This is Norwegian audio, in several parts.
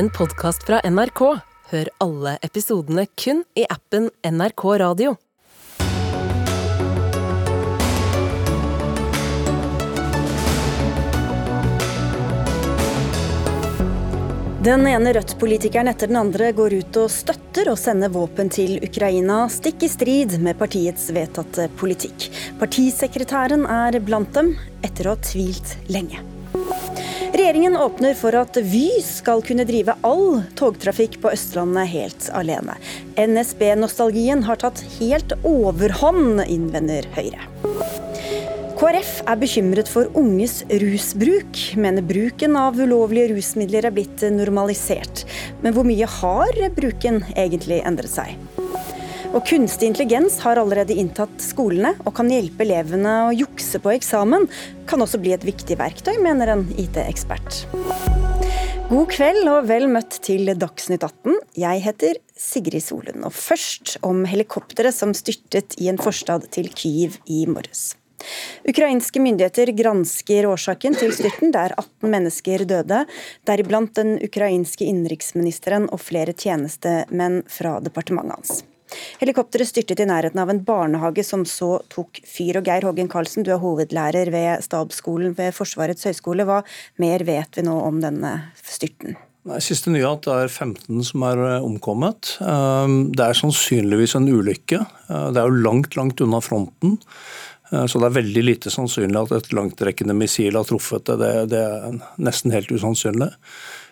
en podkast fra NRK. Hør alle episodene kun i appen NRK Radio. Den ene Rødt-politikeren etter den andre går ut og støtter å sende våpen til Ukraina, stikk i strid med partiets vedtatte politikk. Partisekretæren er blant dem, etter å ha tvilt lenge. Regjeringen åpner for at Vy skal kunne drive all togtrafikk på Østlandet helt alene. NSB-nostalgien har tatt helt overhånd, innvender Høyre. KrF er bekymret for unges rusbruk, mener bruken av ulovlige rusmidler er blitt normalisert. Men hvor mye har bruken egentlig endret seg? Og kunstig intelligens har allerede inntatt skolene og kan hjelpe elevene å jukse på eksamen. Kan også bli et viktig verktøy, mener en IT-ekspert. God kveld og vel møtt til Dagsnytt 18. Jeg heter Sigrid Solund. Og først om helikopteret som styrtet i en forstad til Kyiv i morges. Ukrainske myndigheter gransker årsaken til styrten, der 18 mennesker døde, deriblant den ukrainske innenriksministeren og flere tjenestemenn fra departementet hans. Helikopteret styrtet i nærheten av en barnehage som så tok fyr. Og Geir Hågen Karlsen, du er hovedlærer ved stabsskolen ved Forsvarets høgskole. Hva mer vet vi nå om denne styrten? Siste nyhet er 15 som er eh, omkommet. Eh, det er sannsynligvis en ulykke. Eh, det er jo langt, langt unna fronten. Eh, så det er veldig lite sannsynlig at et langtrekkende missil har truffet det. Det er nesten helt usannsynlig.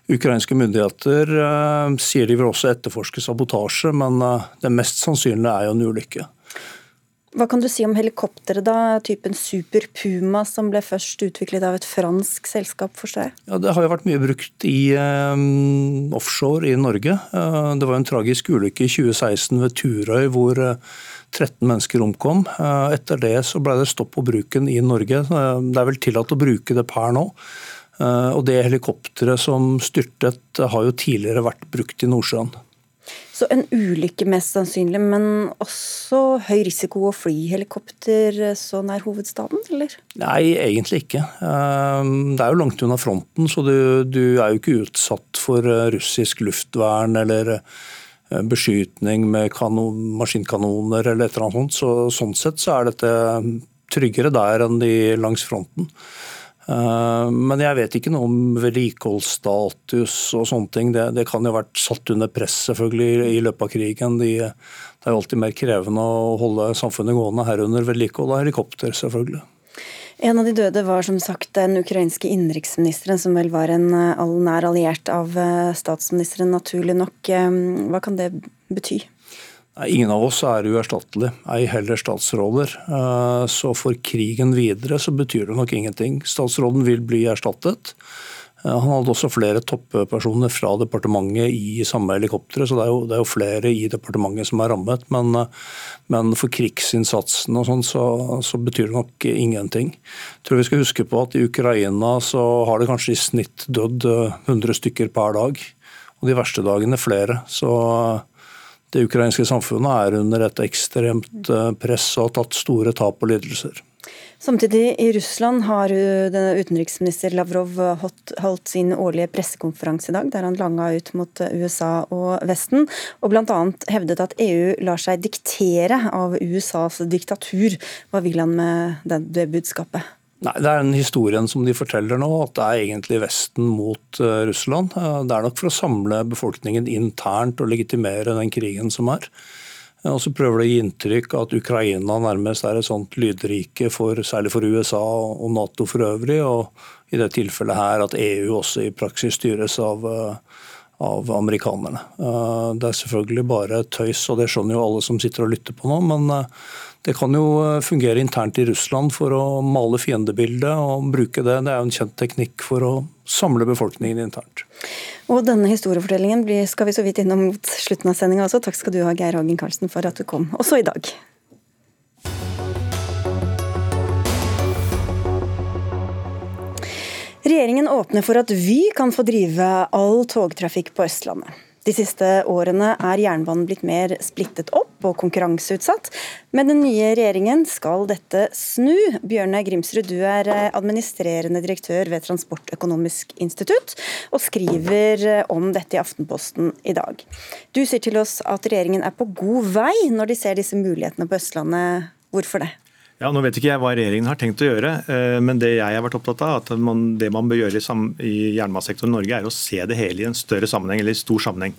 Ukrainske myndigheter uh, sier de vil også etterforske sabotasje, men uh, det mest sannsynlige er jo en ulykke. Hva kan du si om helikopteret, da? Typen Super Puma, som ble først utviklet av et fransk selskap, forstår jeg? Ja, Det har jo vært mye brukt i um, offshore i Norge. Uh, det var en tragisk ulykke i 2016 ved Turøy hvor 13 mennesker omkom. Uh, etter det så ble det stopp på bruken i Norge. Eh, det er vel tillatt å bruke det per nå. Eh, og det helikopteret som styrtet har jo tidligere vært brukt i Nordsjøen. Så en ulykke mest sannsynlig, men også høy risiko å fly helikopter så nær hovedstaden, eller? Nei, egentlig ikke. Det er jo langt unna fronten, så du, du er jo ikke utsatt for russisk luftvern eller Eh, beskytning med kanon, maskinkanoner eller et eller annet sånt. Så, sånn sett så er dette tryggere der enn de langs fronten. Eh, men jeg vet ikke noe om vedlikeholdsstatus og sånne ting. Det, det, kan jo ha vært satt under press selvfølgelig i løpet av krigen. De, det er jo alltid mer krevende å holde samfunnet gående, herunder vedlikehold av helikopter, selvfølgelig. En av de døde var som sagt den ukrainske innenriksministeren, som vel var en eh, nær alliert av eh, statsministeren, naturlig nok. Hva kan det bety? Ingen av oss er uerstattelige, ei heller statsråder. Så for krigen videre så betyr det nok ingenting. Statsråden vil bli erstattet. Han hadde også flere toppersoner fra departementet i samme helikoptre, så det er, jo, det er, jo, flere i departementet som er rammet. Men, men for krigsinnsatsen og sånn, så, så, betyr det nok ingenting. Jeg tror vi skal huske på at i Ukraina så har det kanskje i snitt dødd 100 stykker per dag. Og de verste dagene flere. Så det ukrainske samfunnet er under et ekstremt eh, press og har tatt store tap og lidelser. Samtidig i Russland har utenriksminister Lavrov holdt sin årlige pressekonferanse i dag, der han langa ut mot USA og Vesten, og bl.a. hevdet at EU lar seg diktere av USAs diktatur. Hva vil han med det budskapet? Nei, Det er den historien som de forteller nå, at det er egentlig Vesten mot uh, Russland. Uh, det er nok for å samle befolkningen internt og legitimere den krigen som er. Og så prøver de å gi inntrykk av at Ukraina nærmest er et sånt lydrike, for, særlig for USA og Nato for øvrig. Og i det tilfellet her at EU også i praksis styres av, eh, av amerikanerne. Eh, det er selvfølgelig bare tøys, og det skjønner jo alle som sitter og lytter på nå. Men eh, det kan jo fungere internt i Russland for å male fiendebildet og bruke det. Det er jo en kjent teknikk for å samle befolkningen internt. Og denne historiefortellingen skal vi så vidt innom mot slutten av sendinga også. Takk skal du ha, Geir Hagen Karlsen, for at du kom, også i dag. Regjeringen åpner for at Vy kan få drive all togtrafikk på Østlandet. De siste årene er jernbanen blitt mer splittet opp og konkurranseutsatt. Med den nye regjeringen skal dette snu. Bjørne Grimsrud, du er administrerende direktør ved Transportøkonomisk institutt, og skriver om dette i Aftenposten i dag. Du sier til oss at regjeringen er på god vei når de ser disse mulighetene på Østlandet. Hvorfor det? Ja, nå vet ikke jeg hva regjeringen har tenkt å gjøre, eh, men det jeg har vært opptatt av, at man, det man bør gjøre i, jernbanesektoren i Norge, er å se det hele i en større sammenheng, eller i stor sammenheng.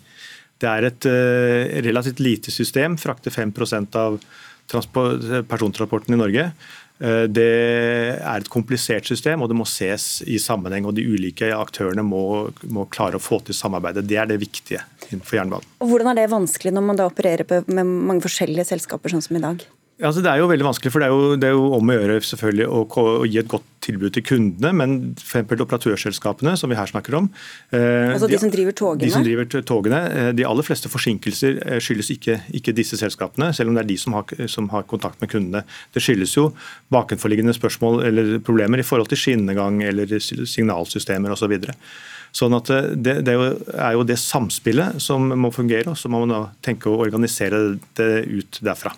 Det er et uh, relativt lite system, frakter 5% av persontransporten i Norge. Uh, det er et komplisert system, og det må ses i sammenheng. og De ulike aktørene må, må klare å få til samarbeidet. Det er det viktige innenfor jernbanen. Og Hvordan er det vanskelig når man da opererer med mange forskjellige selskaper, sånn som i dag? Altså, det er jo veldig vanskelig, for det er jo, det er jo om å gjøre selvfølgelig å, å, gi et godt tilbud til kundene, men f.eks. operatørselskapene, som vi her snakker om eh, Altså de, de, som driver togene? De som driver togene. Eh, de aller fleste forsinkelser eh, skyldes ikke, ikke, disse selskapene, selv om det er de som har, som har, kontakt med kundene. Det skyldes jo bakenforliggende spørsmål eller problemer i forhold til skinnegang eller signalsystemer osv. Så sånn at det, det, det, er jo det samspillet som må fungere, og så må man da tenke å organisere det ut derfra.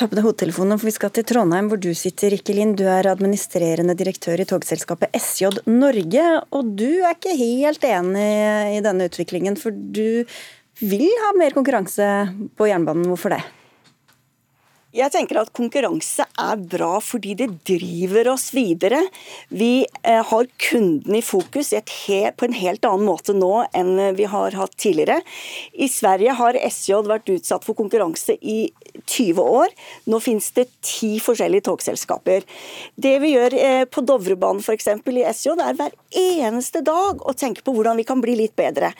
Ta på deg hodetelefonen, for vi skal til Trondheim, hvor du sitter, Rikke Lind. Du er administrerende direktør i togselskapet SJ Norge. Og du er ikke helt enig i denne utviklingen, for du vil ha mer konkurranse på jernbanen. Hvorfor det? Jeg tenker at konkurranse er bra fordi det driver oss videre. Vi eh, har kunden i fokus på en helt annen måte nå enn vi har hatt tidligere. I Sverige har SJ vært utsatt for konkurranse i 20 år. Nå finnes det ti forskjellige togselskaper. Det vi gjør eh, på Dovrebanen f.eks. i SJ, det er hver eneste dag å tenke på hvordan vi kan bli litt bedre.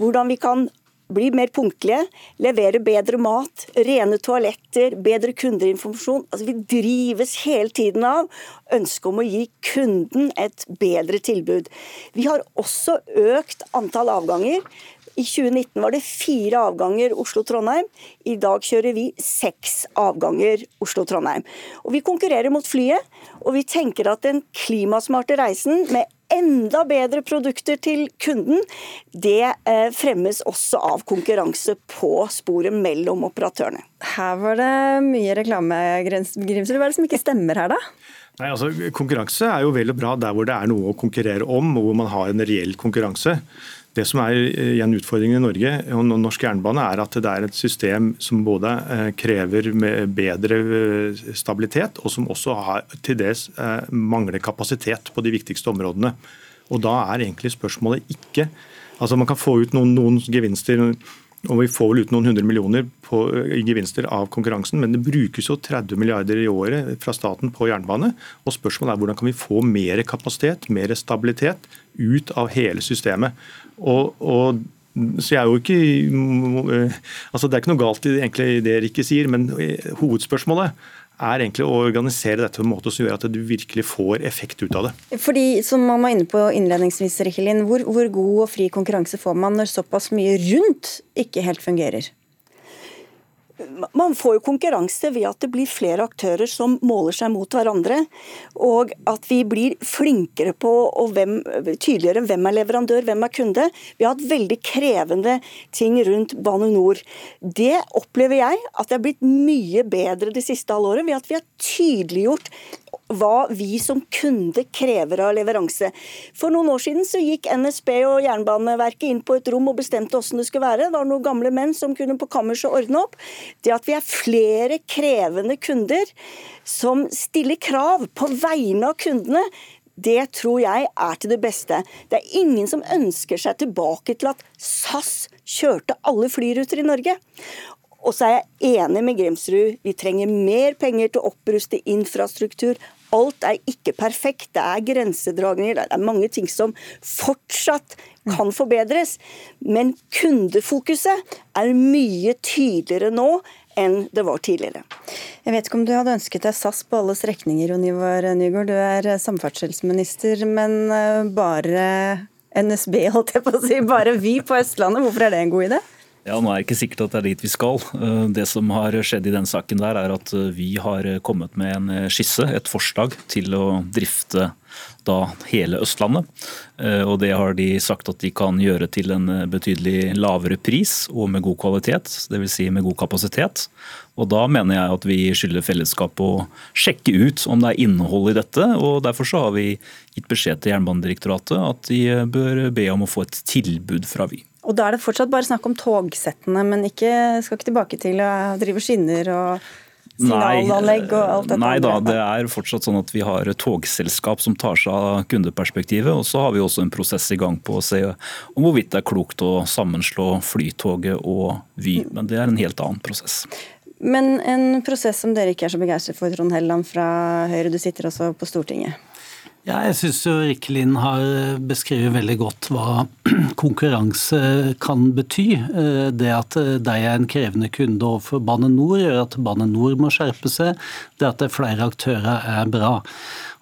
Hvordan vi kan bli mer punktlige, levere bedre mat, rene toaletter, bedre kundeinformasjon. Altså, vi drives hele tiden av ønsket om å gi kunden et bedre tilbud. Vi har også økt antall avganger. I 2019 var det fire avganger Oslo-Trondheim. I dag kjører vi seks avganger Oslo-Trondheim. Og Vi konkurrerer mot flyet, og vi tenker at den klimasmarte reisen med enda bedre produkter til kunden, det eh, fremmes også av konkurranse på sporet mellom operatørene. Her var det mye reklamegrimser. Hva er det som ikke stemmer her, da? Nei, altså Konkurranse er jo vel og bra der hvor det er noe å konkurrere om, og hvor man har en reell konkurranse. Det som er eh, igjen utfordringen i Norge og norsk jernbane, er at det er et system som både eh, krever bedre eh, stabilitet, og som også har, til dels mangler kapasitet på de viktigste områdene. Og Da er egentlig spørsmålet ikke altså Man kan få ut noen, noen gevinster og Vi får vel ut noen hundre millioner på, i gevinster av konkurransen, men det brukes jo 30 milliarder i året fra staten på jernbane. og Spørsmålet er hvordan kan vi få mer kapasitet, mer stabilitet ut av hele systemet. Og, og så jeg er jo ikke, altså Det er ikke noe galt i egentlig det Rikke sier, men hovedspørsmålet er egentlig å organisere dette på en måte som gjør at du virkelig får effekt ut av det. Fordi, som man var inne på innledningsvis, Rikkelin, hvor, hvor god og fri konkurranse får man når såpass mye rundt ikke helt fungerer? Man får jo konkurranse ved at det blir flere aktører som måler seg mot hverandre. Og at vi blir flinkere på og hvem, tydeligere hvem er leverandør, hvem er kunde. Vi har hatt veldig krevende ting rundt Bane Nor. Det opplever jeg at det er blitt mye bedre det siste halvåret ved at vi har tydeliggjort hva vi som kunde krever av leveranse. For noen år siden så gikk NSB og Jernbaneverket inn på et rom og bestemte hvordan det skulle være. Det var noen gamle menn som kunne på kammerset ordne opp. Det at vi er flere krevende kunder som stiller krav på vegne av kundene, det tror jeg er til det beste. Det er ingen som ønsker seg tilbake til at SAS kjørte alle flyruter i Norge. Og så er jeg enig med Grimsrud. Vi trenger mer penger til å oppruste infrastruktur. Alt er ikke perfekt. Det er grensedragninger. Det er mange ting som fortsatt kan forbedres. Men kundefokuset er mye tydeligere nå enn det var tidligere. Jeg vet ikke om du hadde ønsket deg SAS på alle strekninger, Jon Ivar Nygaard. Du er samferdselsminister, men eh, bare NSB, holdt jeg på å si. Bare Vy på Østlandet. Hvorfor er det en god idé? Ja, Nå er det ikke sikkert at det er dit vi skal. Eh, det som har skjedd i den saken der, er at eh, vi har kommet med en skisse, et forslag til å drifte da hele Østlandet. Eh, og det har de sagt at de kan gjøre til en betydelig lavere pris og med god kvalitet, dvs. Si med god kapasitet. Og Da mener jeg at vi skylder fellesskapet å sjekke ut om det er innhold i dette. og Derfor så har vi gitt beskjed til Jernbanedirektoratet at de bør be om å få et tilbud fra Vy. Og Da er det fortsatt bare snakk om togsettene, men ikke, skal ikke tilbake til å drive skinner og signalanlegg og alt dette? Nei da, det er fortsatt sånn at vi har et togselskap som tar seg av kundeperspektivet. Og så har vi også en prosess i gang på å se om hvorvidt det er klokt å sammenslå Flytoget og Vy. Men det er en helt annen prosess. Men en prosess som dere ikke er så begeistret for, Trond Helleland fra Høyre, du sitter også på Stortinget. Ja, jeg syns Rikke Lind har beskrevet veldig godt hva konkurranse kan bety. Eh, det at de er en krevende kunde overfor Bane Nor, gjør at Bane Nor må skjerpe seg. Det at det er flere aktører er bra.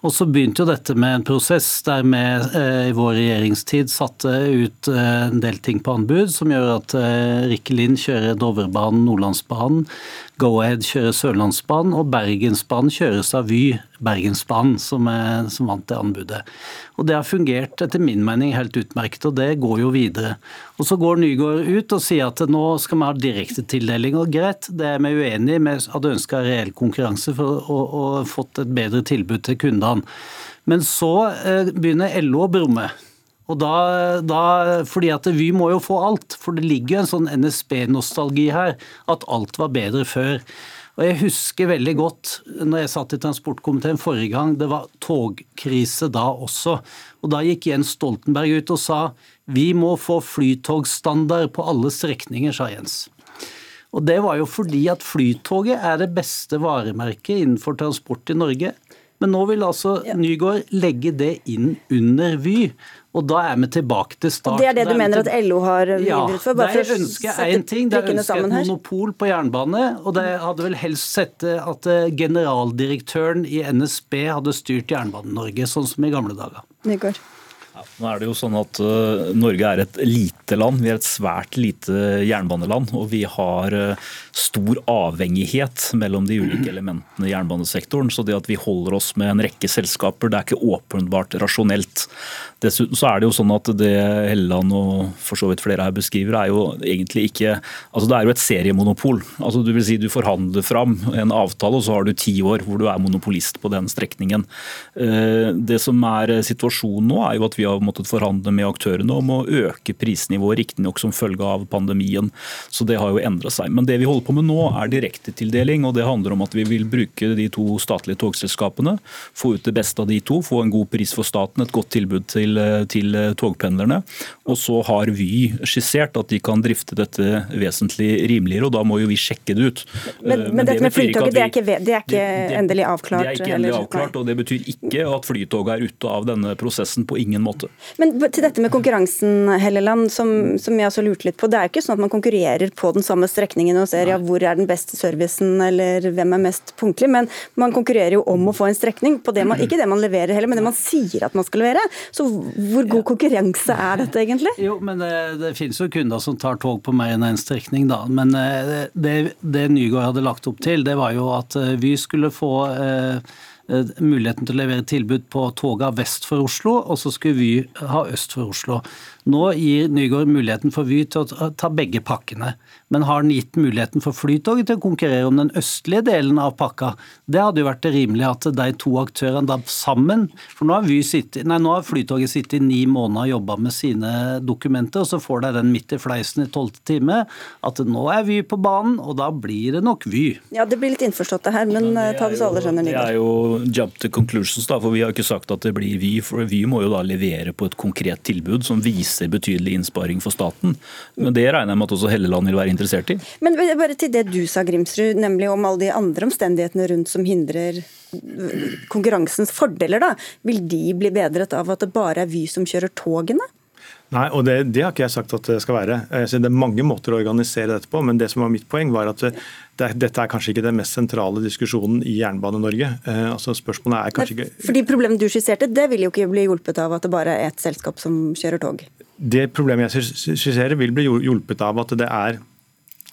Og så begynte jo dette med en prosess der vi eh, i vår regjeringstid satte ut eh, en del ting på anbud, som gjør at Rikke Lind kjører Dovrebanen, Nordlandsbanen. Go-Ahead kjører Sørlandsbanen, og Bergensbanen kjøres av Vy, Bergensbanen, som, er, som, vant det anbudet. Og Det har fungert etter min mening helt utmerket, og det går jo videre. Og Så går Nygård ut og sier at nå skal vi ha direktetildeling. Og greit, det er vi uenig i. Vi hadde ønska reell konkurranse for å, å fått et bedre tilbud til kundene. Men så eh, begynner LO å brumme. Og da, da, fordi at Vy må jo få alt, for det ligger jo en sånn NSB-nostalgi her. At alt var bedre før. Og Jeg husker veldig godt når jeg satt i transportkomiteen forrige gang, det var togkrise da også. Og Da gikk Jens Stoltenberg ut og sa vi må få flytogstandard på alle strekninger, sa Jens. Og Det var jo fordi at Flytoget er det beste varemerket innenfor transport i Norge. Men nå vil altså Nygård legge det inn under Vy. Og da er vi tilbake til start. Og Det er det du mener at LO har ivret for? Bare ja, de ønsker én ting. De ønsker et monopol på jernbane. Og det hadde vel helst sett at eh, generaldirektøren i NSB hadde styrt Jernbane-Norge, sånn som i gamle dager. Nygaard. Ja, nå er det jo sånn at uh, Norge er et lite land. Vi er et svært lite jernbaneland. Og vi har uh, stor avhengighet mellom de ulike elementene i jernbanesektoren. Så det at vi holder oss med en rekke selskaper, det er ikke åpenbart rasjonelt. Dessuten så er det jo sånn at det Helleland og for så vidt flere her beskriver, er jo egentlig ikke altså Det er jo et seriemonopol. Altså Du vil si du forhandler fram en avtale, og så har du ti år hvor du er monopolist på den strekningen. Uh, det som er situasjonen nå, er jo at vi har måttet forhandle med aktørene om å øke prisnivået, riktignok som følge av pandemien. Så det har jo endret seg. Men det vi holder på med nå er direktetildeling, og det handler om at vi vil bruke de to statlige togselskapene, få ut det beste av de to, få en god pris for staten, et godt tilbud til, til togpendlerne. Og så har Vy skissert at de kan drifte dette vesentlig rimeligere, og da må jo vi sjekke det ut. Men, men, men dette med Flytoget, det er ikke, det er ikke endelig avklart? Det er ikke endelig avklart, og det betyr ikke at Flytoget er ute av denne prosessen på ingen måte. Men til dette med konkurransen, Helleland, som, som jeg også lurte litt på. Det er jo ikke sånn at man konkurrerer på den samme strekningen og ser ja, hvor er den beste servicen eller hvem er mest punktlig, men man konkurrerer jo om å få en strekning på det man, ikke det man leverer heller, men det man sier at man skal levere. Så hvor god konkurranse er dette egentlig? Jo, men det, det finnes jo kunder som tar tog på mer enn én en strekning, da. Men eh, det, det Nygaard hadde lagt opp til, det var jo at eh, Vy skulle få Eh, muligheten til å levere tilbud på toga vest for Oslo, og så skulle Vy ha øst for Oslo. Nå gir Nygaard muligheten for Vy til å ta begge pakkene. Men har den gitt muligheten for Flytoget til å konkurrere om den østlige delen av pakka? Det hadde jo vært det rimelige at de to aktørene da sammen For nå har, sittet, nei, nå har Flytoget sittet i ni måneder og jobba med sine dokumenter, og så får de den midt i fleisen i tolvte time. At nå er Vy på banen, og da blir det nok Vy. Ja, det blir litt innforstått det her, men men ta det så alle skjønner, Nygaard. Det er jo jump to conclusions, da, for vi har ikke sagt at det blir Vy. For Vy må jo da levere på et konkret tilbud som viser viser betydelig innsparing for staten. Men Det regner jeg med at også Helleland vil være interessert i. Men bare til det du sa, Grimsrud, nemlig om alle de andre omstendighetene rundt som hindrer konkurransens fordeler. da. Vil de bli bedret av at det bare er Vy som kjører togene? Nei, og det, det, har ikke jeg sagt at det skal være. det er mange måter å organisere dette på, men det som var mitt poeng var at det, dette er kanskje ikke den mest sentrale diskusjonen i Jernbane-Norge. Eh, altså spørsmålet er kanskje ikke... Fordi Problemet du skisserte, det vil jo ikke bli hjulpet av at det bare er ett selskap som kjører tog? Det problemet jeg skisserer vil bli hjulpet av at det er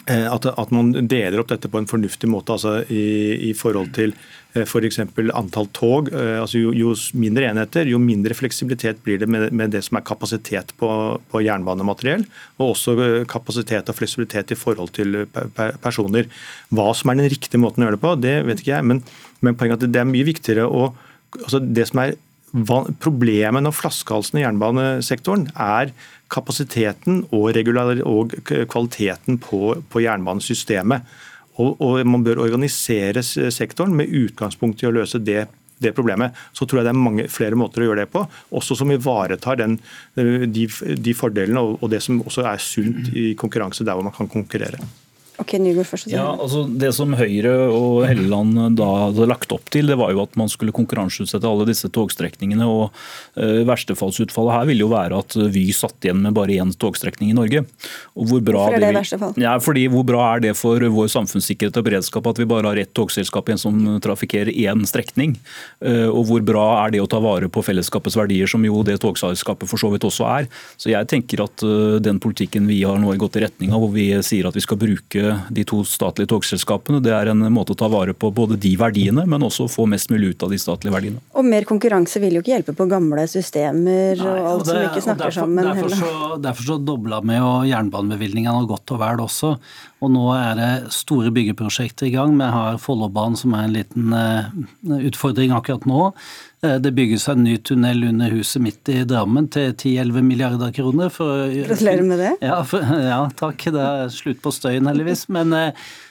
Eh, at, at, man deler opp dette på en fornuftig måte altså i, i forhold til f.eks. For antall tog. Eh, altså jo, jo, mindre enheter, jo mindre fleksibilitet blir det med, med det som er kapasitet på, på, jernbanemateriell. Og også kapasitet og fleksibilitet i forhold til personer. Hva som er den riktige måten å gjøre det på, det vet ikke jeg. Men, men poenget er at det er mye viktigere å altså Det som er Problemet og flaskehalsen i jernbanesektoren er kapasiteten og, og kvaliteten på, på jernbanesystemet. Og, og, Man bør organisere sektoren med utgangspunkt i å løse det, det problemet. Så tror jeg det er mange flere måter å gjøre det på, også som ivaretar den, de, de, fordelene og, og det som også er sunt i konkurranse der hvor man kan konkurrere. Ok, Nygaard først. Ja, altså Det som Høyre og Helleland da hadde lagt opp til, det var jo at man skulle konkurranseutsette alle disse togstrekningene. og uh, Verstefallsutfallet her ville jo være at Vy satt igjen med bare én togstrekning i Norge. Og hvor bra Hvorfor er det, det verste Ja, fordi Hvor bra er det for vår samfunnssikkerhet og beredskap at vi bare har ett togselskap igjen som trafikkerer én strekning? Uh, og hvor bra er det å ta vare på fellesskapets verdier, som jo det togselskapet for så vidt også er? Så jeg tenker at uh, den politikken vi har nå gått i retning av, hvor vi sier at vi skal bruke de to statlige togselskapene. Det er en måte å ta vare på både de verdiene, men også få mest mulig ut av de statlige verdiene. Og mer konkurranse vil jo ikke hjelpe på gamle systemer og alt det, som ikke snakker derfor, sammen. Derfor så, derfor så dobla vi jo jernbanebevilgningene godt og vel også. Og nå er det store byggeprosjekter i gang. Vi har Follobanen som er en liten uh, utfordring akkurat nå. Uh, det bygges en ny tunnel under huset mitt i Drammen til 10-11 milliarder kroner. Gratulerer med det. Ja, for, ja, takk. Det er slutt på støyen, heldigvis. Men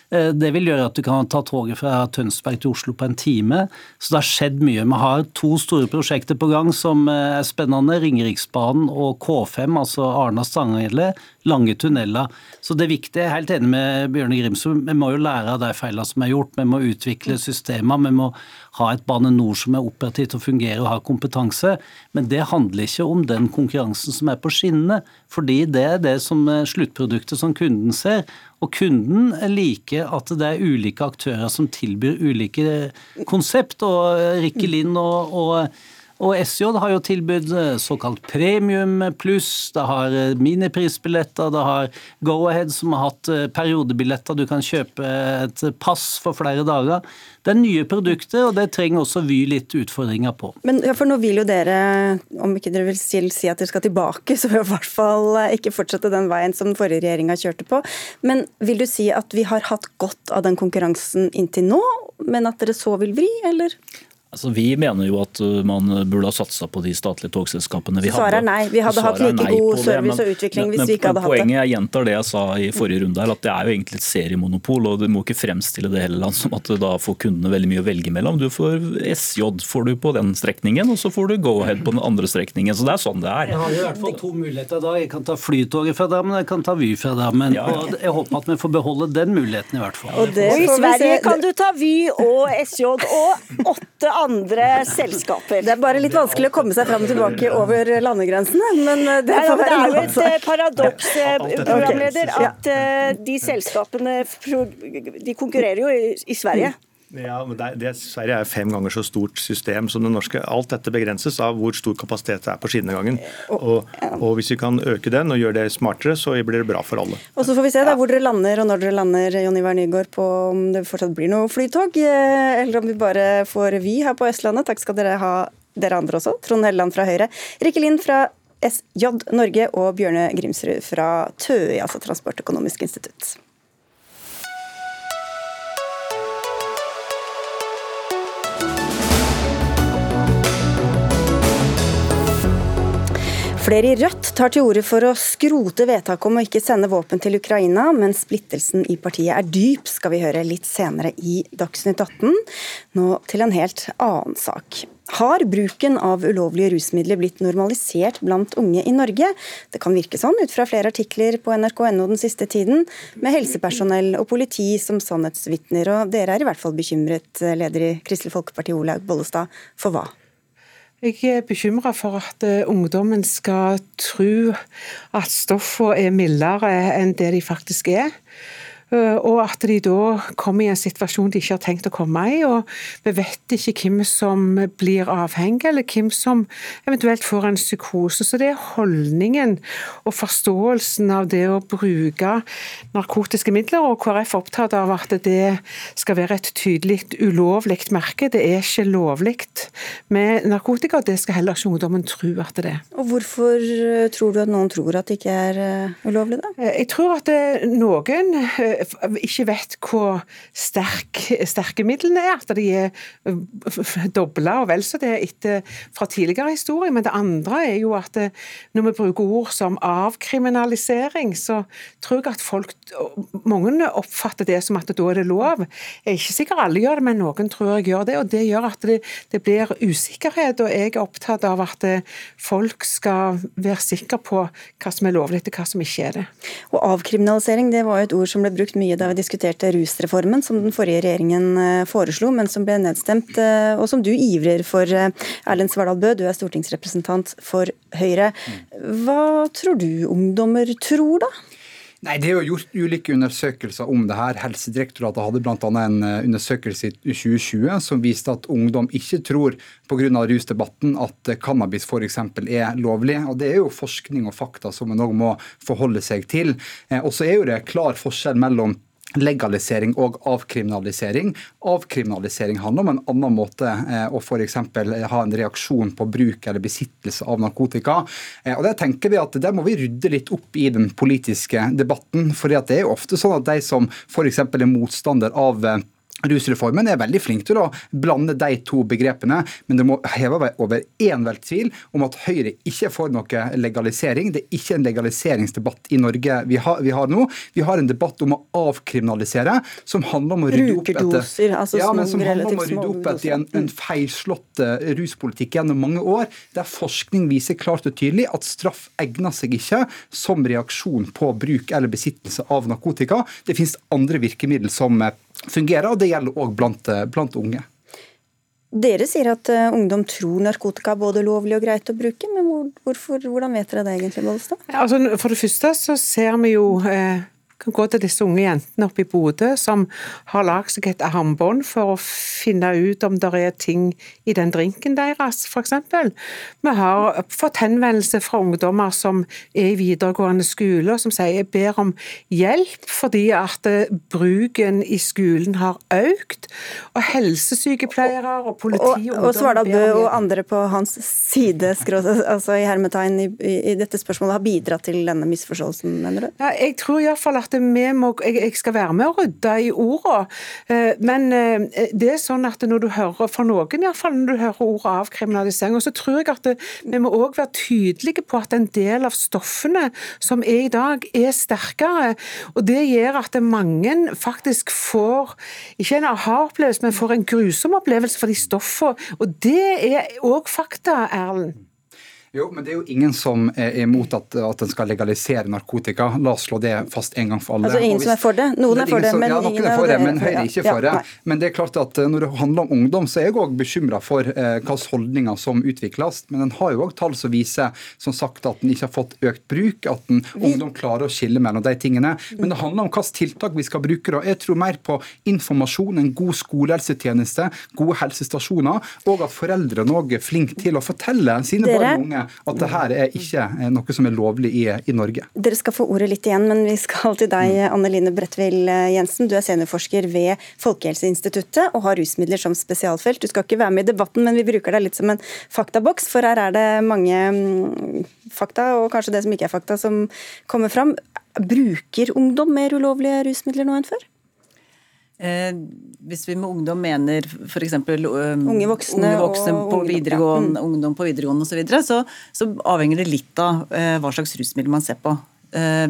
Eh, det vil gjøre at du kan ta toget fra Tønsberg til Oslo på en time. Så det har skjedd mye. Vi har to store prosjekter på gang som eh, er spennende. Ringeriksbanen og K5, altså Arna-Stanghelle. Lange tunneler. Så det viktige, jeg er helt enig med Bjørne Grimsrud, vi må jo lære av de feilene som er gjort. Vi må utvikle systemer. Vi må ha et Bane NOR som er operativt og fungerer og har kompetanse. Men det handler ikke om den konkurransen som er på skinnene. Fordi det er det som er sluttproduktet som kunden ser. Og kunden liker at det er ulike aktører som tilbyr ulike konsept. Og Rikke Lind og, og og SJ har jo tilbudt eh, såkalt premium pluss, det har eh, miniprisbilletter, det har Go-Ahead som har hatt eh, periodebilletter, du kan kjøpe et pass for flere dager. Det er nye produkter, og det trenger også Vy litt utfordringer på. Men ja, for nå vil jo dere, om ikke dere vil si at dere skal tilbake, så vil i hvert fall ikke fortsette den veien som den forrige regjeringa kjørte på. Men vil du si at vi har hatt godt av den konkurransen inntil nå, men at dere så vil vri, eller? Altså, vi mener jo at uh, man burde ha satsa på de statlige togselskapene vi hadde. Svaret er nei. Vi hadde hatt like god service og utvikling men, hvis vi ikke hadde hatt det. Poenget, jeg gjentar det jeg sa i forrige runde, her, at det er jo egentlig et seriemonopol. og Du må ikke fremstille det hele land som at da får kundene veldig mye å velge mellom. Du får SJ får du på den strekningen, og så får du Go-Ahead på den andre strekningen. Så det er sånn det er. Jeg har i hvert fall to muligheter da. Jeg kan ta Flytoget fra Drammen, jeg kan ta Vy fra Drammen. Ja. og Jeg håper at vi får beholde den muligheten i hvert fall. Og, og I Sverige kan du ta Vy og SJ og åtte andre selskaper. Det er bare litt vanskelig å komme seg fram og tilbake over landegrensene, men eh, det, Nei, det er jo et eh, paradoks, eh, programleder, at de selskapene de konkurrerer jo i Sverige. Ja, men det, det, Sverige er fem ganger så stort system som det norske. Alt dette begrenses av hvor stor kapasitet det er på skinnegangen. Og, og, Hvis vi kan øke den og gjøre det smartere, så blir det bra for alle. Og Så får vi se da, hvor dere lander og når dere lander Jon Ivar Nygaard, på om det fortsatt blir noe flytog, eh, eller om vi bare får Vy her på Østlandet. Takk skal dere ha, dere andre også. Trond Helleland fra Høyre. Rikke Lind fra SJ Norge og Bjørne Grimsrud fra TØI, altså Transportøkonomisk institutt. Flere i Rødt tar til orde for å skrote vedtaket om å ikke sende våpen til Ukraina, men splittelsen i partiet er dyp, skal vi høre litt senere i Dagsnytt 18. Nå til en helt annen sak. Har bruken av ulovlige rusmidler blitt normalisert blant unge i Norge? Det kan virke sånn ut fra flere artikler på nrk.no den siste tiden, med helsepersonell og politi som sannhetsvitner, og dere er i hvert fall bekymret, leder i Kristelig Folkeparti Olaug Bollestad, for hva? Jeg er bekymra for at eh, ungdommen skal tro at stoffene er mildere enn det de faktisk er. Og at de da kommer i en situasjon de ikke har tenkt å komme i. og Vi vet ikke hvem som blir avhengig, eller hvem som eventuelt får en psykose. Så det er holdningen og forståelsen av det å bruke narkotiske midler, og KrF er opptatt av at det skal være et tydelig ulovlig merke. Det er ikke lovlig med narkotika, og det skal heller ikke ungdommen tro at det er. Og Hvorfor eh, tror du at noen tror at det ikke er eh, ulovlig, da? Eh, jeg tror at noen ikke vet hvor sterk, sterke midlene er. At de er dobla og vel så det etter fra tidligere historie. Men det andre er jo at når vi bruker ord som avkriminalisering, så tror jeg at folk mange oppfatter det som at da er det lov. Jeg er ikke sikker alle gjør det, men noen tror jeg gjør det. og Det gjør at det, det blir usikkerhet. og Jeg er opptatt av at folk skal være sikre på hva som er lovlig og hva som ikke er det. Og Avkriminalisering det var jo et ord som ble brukt mye da vi diskuterte rusreformen, som den forrige regjeringen eh, foreslo, men som ble nedstemt, eh, og som du ivrer for. Eh, Erlend Svardal Bøe, du er stortingsrepresentant for Høyre. Hva tror du ungdommer tror, da? Nei, Det er jo gjort ulike undersøkelser om det her. Helsedirektoratet hadde bl.a. en eh, undersøkelse i 2020 som viste at ungdom ikke tror pga. rusdebatten at cannabis f.eks. er lovlig. Og Det er jo forskning og fakta som en òg må forholde seg til. Eh, og så er jo det klar forskjell mellom legalisering og avkriminalisering. Avkriminalisering handler om en annen måte eh, å f.eks. ha en reaksjon på bruk eller besittelse av narkotika. Eh, og Der tenker vi at der må vi rydde litt opp i den politiske debatten. for det er jo ofte sånn at de som f.eks. er motstander av eh, Rusreformen er veldig flink til å blande de to begrepene, men det må heve over enhver tvil om at Høyre ikke får noe legalisering. Det er ikke en legaliseringsdebatt i Norge vi har, vi har nå. Vi har en debatt om å avkriminalisere, som handler om å rydde opp etter, altså ja, men som handler om å rydde opp etter en, en feilslått eh, ruspolitikk gjennom mange år, der forskning viser klart og tydelig at straff egner seg ikke som reaksjon på bruk eller besittelse av narkotika. Det finnes andre virkemidler som eh, fungerer, og det gjelder òg blant, eh, blant unge. Dere sier at uh, ungdom tror narkotika er både lovlig og greit å bruke, men hvor, hvorfor, hvordan vet dere det egentlig, Bollestad? Altså, for det første så ser vi jo eh, kan gå til disse unge jentene oppe i Bodø som har lagd seg et armbånd for å finne ut om det er ting i den drinken deres, f.eks. Vi har fått henvendelse fra ungdommer som er i videregående skole, og som sier jeg ber om hjelp fordi at eh, bruken i skolen har økt. Og helsesykepleiere og politi og, og, og at du og andre på hans side altså i hermetegn i, i, i, dette spørsmålet har bidratt til denne misforståelsen, mener du? Ja, jeg tror i hvert fall at at må, jeg skal være med å rydde i ordene. Eh, men eh, det er sånn at når du hører, for noen iallfall, når du hører ordet avkriminalisering, så tror jeg at vi må òg være tydelige på at en del av stoffene som er i dag, er sterkere. Og det gjør at mange faktisk får ikke en aha-opplevelse, men får en grusom opplevelse for de stoffene. Og det er òg fakta, Erlend. Jo, men det er jo ingen som er imot at, at en skal legalisere narkotika. La oss slå det fast en gang for alle. Altså ingen hvis, som er for det? Noen er for det, men ja, ingen er for det. Men Høyre er ikke for det. Men det er klart at eh, når det handler om ungdom, så er jeg òg bekymra for eh, hvilke holdninger som utvikles. Men en har jo òg tall som viser som sagt, at en ikke har fått økt bruk, at en, ungdom klarer å skille mellom de tingene. Men det handler om hvilke tiltak vi skal bruke. Da. Jeg tror mer på informasjon, en god skolehelsetjeneste, gode helsestasjoner, og at foreldrene òg er flinke til å fortelle sine Dere, barn og unge at det her er ikke noe som er lovlig i, i, Norge. Dere skal få ordet litt igjen, men vi skal til deg, Anne Line Bredtvill Jensen. Du er seniorforsker ved Folkehelseinstituttet og har rusmidler som spesialfelt. Du skal ikke være med i debatten, men vi bruker deg litt som en faktaboks, for her er det mange mm, fakta, og kanskje det som ikke er fakta, som kommer fram. Bruker ungdom mer ulovlige rusmidler nå enn før? Eh, hvis vi med ungdom mener f.eks. Um, unge voksne, unge voksne på videregående, ja. mm. ungdom på videregående osv., så, videre, så så avhenger det litt av uh, hva slags rusmiddel man ser på. Uh,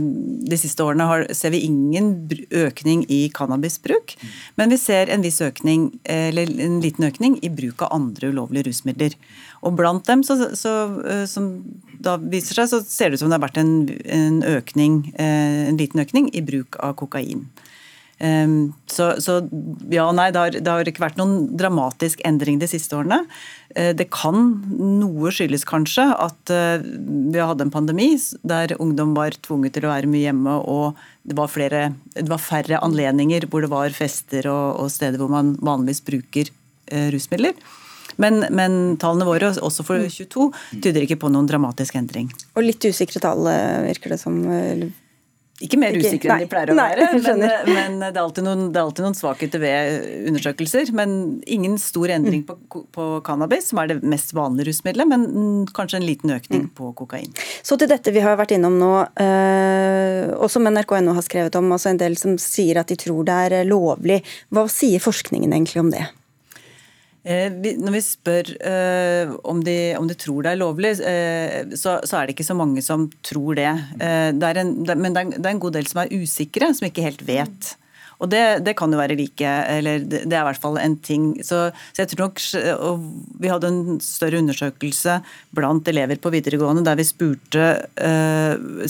de siste årene har, ser vi ingen økning i cannabisbruk, mm. men vi ser en viss økning, eller en liten økning i bruk av andre ulovlige rusmidler. Og blant dem, så, så, uh, som da viser seg, så ser det ut som det har vært en, en, økning, en liten økning i bruk av kokain. Um, så, så, ja nei, det har, det har, ikke vært noen dramatisk endring de siste årene. Uh, det kan noe skyldes kanskje at uh, vi hadde en pandemi der ungdom var tvunget til å være mye hjemme, og det var, flere, det var færre anledninger hvor det var fester og, og steder hvor man vanligvis bruker uh, rusmidler. Men, men, tallene våre, også for 22, tyder ikke på noen dramatisk endring. Og litt usikre tall, virker det som? Ikke mer usikre enn de pleier å være, men, men, det, er noen, det, er alltid noen, svakheter ved undersøkelser. Men ingen stor endring på, på, cannabis, som er det mest vanlige rusmiddelet, men kanskje en liten økning mm. på kokain. Så til dette vi har vært innom nå, eh, og som NRK.no har skrevet om, altså en del som sier at de tror det er lovlig. Hva sier forskningen egentlig om det? Eh, når vi spør eh, om de, om, de, tror det er lovlig, eh, så, så, er det ikke så mange som tror det. det en, men det er, det en god del som er usikre, som ikke helt vet. Og det, det kan jo være like, eller det, er i hvert fall en ting. Så, så jeg tror nok, og Vi hadde en større undersøkelse blant elever på videregående der vi spurte,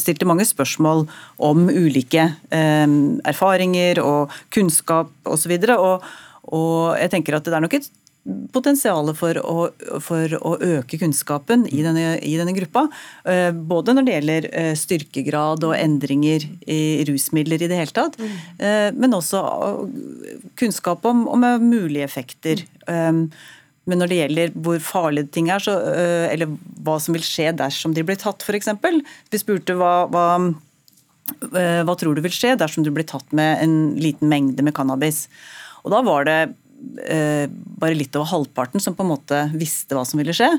stilte mange spørsmål om ulike erfaringer og kunnskap osv. Og, og jeg tenker at det er nok et potensialet for å, for å øke kunnskapen i denne, i denne, gruppa. Eh, både når det gjelder eh, styrkegrad og endringer i rusmidler i det hele tatt. Eh, men også kunnskap om, om mulige effekter. Men når det gjelder hvor farlige ting er, så, eller hva som vil skje dersom de blir tatt, f.eks. Vi spurte hva, hva, hva tror du vil skje dersom du blir tatt med en liten mengde med cannabis. Og da var det bare litt over halvparten som på en måte visste hva som ville skje.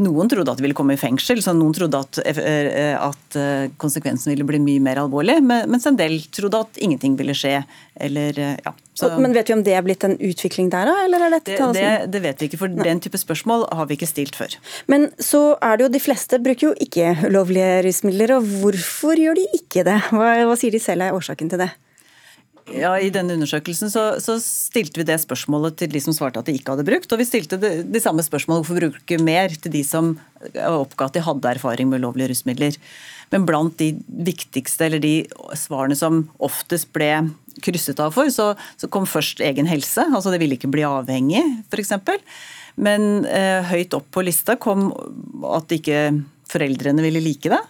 Noen trodde at de ville komme i fengsel, så noen trodde at, eh, at eh, konsekvensen ville bli mye mer alvorlig, mens en del trodde at ingenting ville skje. Eller, ja, Men vet vi om det er blitt en utvikling der, da? Eller er dette det, det, det vet vi ikke, for Nei. den type spørsmål har vi ikke stilt før. Men så er det jo de fleste bruker jo ikke ulovlige rusmidler, og hvorfor gjør de ikke det? Hva, hva sier de selv er årsaken til det? Ja, I denne undersøkelsen så, så, stilte vi det spørsmålet til de som svarte at de ikke hadde brukt. Og vi stilte de, de samme spørsmålene hvorfor bruke mer til de som oppga at de hadde erfaring med ulovlige rusmidler. Men blant de viktigste, eller de svarene som oftest ble krysset av for, så, så kom først egen helse. Altså det ville ikke bli avhengig, f.eks. Men eh, høyt opp på lista kom at ikke foreldrene ville like det.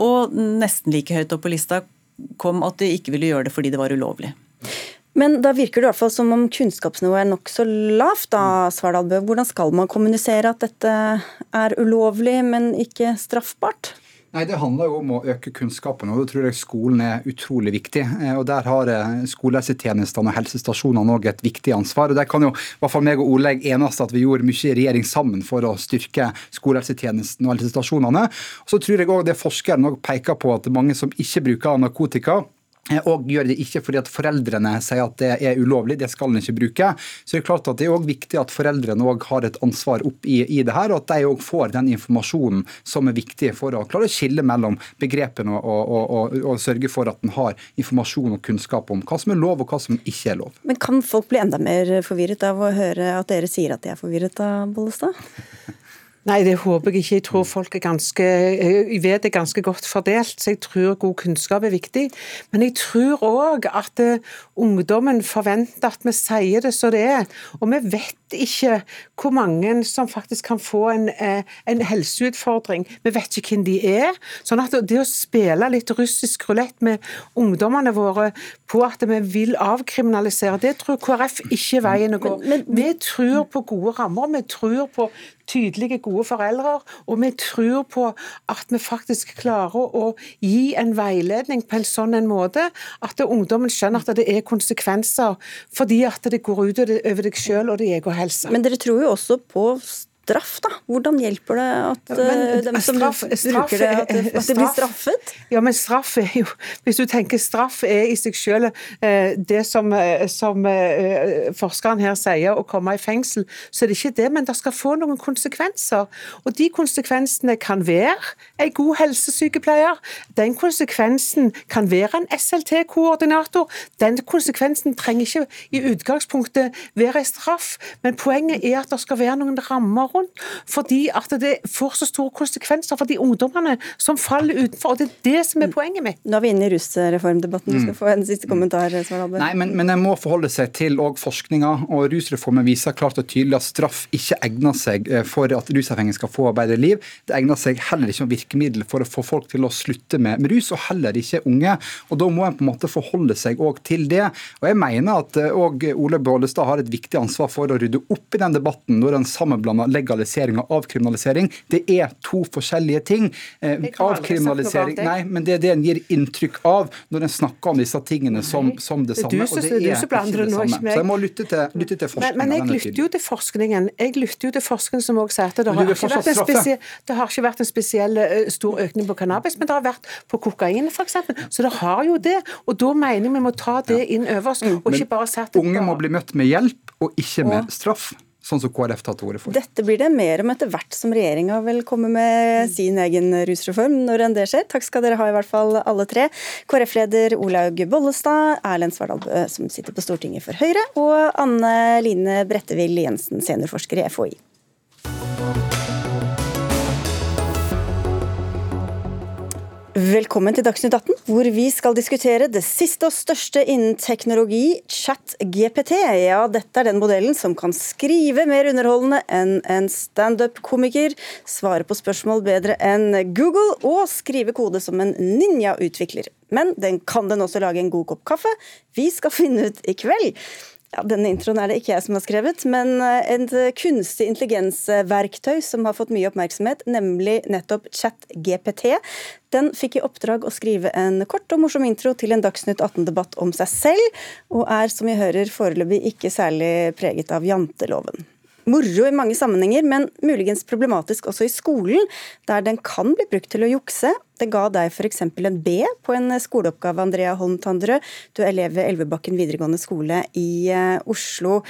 Og nesten like høyt opp på lista kom at de ikke ville gjøre det fordi det var ulovlig. Men da virker det i hvert fall som om kunnskapsnivået er nokså lavt, da, Svardal Bø. Hvordan skal man kommunisere at dette er ulovlig, men ikke straffbart? Nei, Det handler jo om å øke kunnskapen, og da tror jeg skolen er utrolig viktig. Eh, og Der har eh, skolehelsetjenestene og helsestasjonene òg et viktig ansvar. og Der kan jo i hvert fall meg og Oleg enes at vi gjorde mye i regjering sammen for å styrke skolehelsetjenesten og helsestasjonene. Og så tror jeg òg det forskeren peker på, at mange som ikke bruker narkotika og gjør det ikke fordi at foreldrene sier at det er ulovlig, det skal en ikke bruke. Så det er klart at det er også viktig at foreldrene også har et ansvar opp i, i det her, og at de òg får den informasjonen som er viktig for å klare å skille mellom begrepene og, og, og, og sørge for at en har informasjon og kunnskap om hva som er lov og hva som ikke er lov. Men kan folk bli enda mer forvirret av å høre at dere sier at de er forvirret av Bollestad? Nei, det håper jeg ikke. Jeg tror folk er ganske, jeg vet er ganske godt fordelt, så jeg tror god kunnskap er viktig. Men jeg tror òg at uh, ungdommen forventer at vi sier det som det er. Og vi vet ikke hvor mange som faktisk kan få en, uh, en helseutfordring. Vi vet ikke hvem de er. Sånn at det å spille litt russisk rulett med ungdommene våre på at vi vil avkriminalisere, det tror KrF ikke er veien å gå. Vi tror på gode rammer. Vi tror på tydelige, gode foreldre. Og vi tror på at vi faktisk klarer å gi en veiledning på en sånn en måte at ungdommen skjønner at det er konsekvenser, fordi at det går ut over deg selv og din egen helse. Men dere tror jo også på straff, da? Hvordan hjelper det at men, uh, dem som straff, bruker det, at, det, at det blir straffet? Ja, men straff er jo Hvis du tenker straff er i seg selv det som, som forskeren her sier, å komme i fengsel, så er det ikke det, men det skal få noen konsekvenser. Og de konsekvensene kan være en god helsesykepleier. Den konsekvensen kan være en SLT-koordinator. Den konsekvensen trenger ikke i utgangspunktet være en straff, men poenget er at det skal være noen rammer rundt rundt. Fordi at det får så store konsekvenser for de ungdommene som faller utenfor. og Det er det som er poenget mitt. Nå er vi inne i rusreformdebatten. Du skal få en siste kommentar. Svaralbe. Nei, men, men jeg må forholde seg til forskninga. og Rusreformen viser klart og tydelig at straff ikke egner seg eh, for at rusavhengige skal få bedre liv. Det egner seg heller ikke som virkemiddel for å få folk til å slutte med, med rus, og heller ikke unge. Og Da må en på en måte forholde seg òg til det. Og Jeg mener at òg eh, Ole Bollestad har et viktig ansvar for å rydde opp i den debatten når en sammenblander legalisering og avkriminalisering. Det er to forskjellige ting. Eh, avkriminalisering Nei, men det er det en gir inntrykk av når en snakker om disse tingene som, som det samme. og det er ikke det samme. Så jeg må lytte til, lytte til forskningen. Men, men jeg lytter jo til forskningen Jeg lytter jo til forskningen som også sier at det har, ikke vært en spesiell, det har ikke vært en spesiell uh, stor økning på cannabis, men det har vært på kokain f.eks. Så det har jo det. Og da mener jeg vi må ta det inn over oss, og ikke bare si at Unge må bli møtt med hjelp og ikke med straff sånn som KrF tar til orde for. Dette blir det mer om etter hvert som regjeringa vil komme med sin egen rusreform, når enn det skjer. Takk skal dere ha, i hvert fall alle tre. KrF-leder Olaug Bollestad, Erlend Svardal som sitter på Stortinget for Høyre, og Anne Line Brettevill Jensen, seniorforsker i FHI. Velkommen til Dagsnytt 18, hvor vi skal diskutere det siste og største innen teknologi, chat-GPT. Ja, dette er den modellen som kan skrive mer underholdende enn en standup-komiker, svare på spørsmål bedre enn Google og skrive kode som en ninja-utvikler. Men den kan den også lage en god kopp kaffe. Vi skal finne ut i kveld. Ja, denne introen er det ikke jeg som har skrevet, men en et kunstig intelligensverktøy som har fått mye oppmerksomhet, nemlig nettopp ChatGPT. Den fikk i oppdrag å skrive en kort og morsom intro til en Dagsnytt 18-debatt om seg selv, og er, som vi hører, foreløpig ikke særlig preget av janteloven moro i mange sammenhenger, men muligens problematisk også i skolen, der den kan bli brukt til å jukse. Det ga deg f.eks. en B på en skoleoppgave, Andrea Holm Tandrø. Du er elev ved Elvebakken videregående skole i eh, Oslo.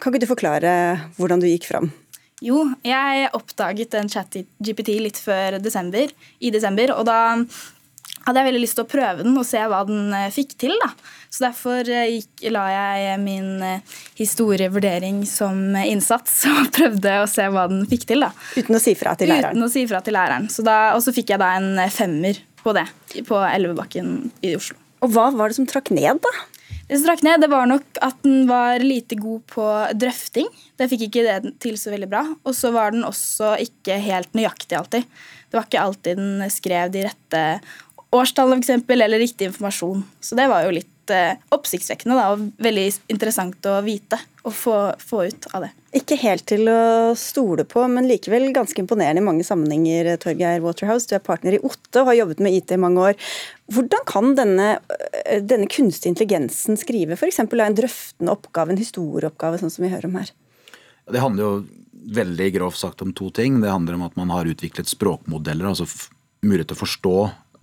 Kan ikke du forklare hvordan du gikk fram? Jo, jeg oppdaget en chat-GPT litt før desember, i desember, og da hadde jeg veldig lyst til å prøve den og se hva den eh, fikk til. da. Så Derfor eh, gikk, la jeg min eh, historievurdering som innsats og prøvde å se hva den fikk til. da. Uten å si fra til læreren? Uten å si fra til læreren. Så da, og så fikk jeg da en femmer på det på Elvebakken i Oslo. Og Hva var det som trakk ned, da? Det som trakk ned, det var nok at den var lite god på drøfting. Det fikk ikke det til så veldig bra. Og så var den også ikke helt nøyaktig alltid. Det var ikke alltid den skrev de rette årstallet eksempel, eller riktig informasjon. Så det var jo litt eh, oppsiktsvekkende da, og veldig interessant å vite og få, få, ut av det. Ikke helt til å stole på, men likevel ganske imponerende i mange sammenhenger. Torgeir Waterhouse, du er partner i Otte og har jobbet med IT i mange år. Hvordan kan denne, eh, denne kunstige intelligensen skrive f.eks. en drøftende oppgave, en historieoppgave, sånn som vi hører om her? Det handler jo veldig grovt sagt om to ting. Det handler om at man har utviklet språkmodeller, altså mulighet til å forstå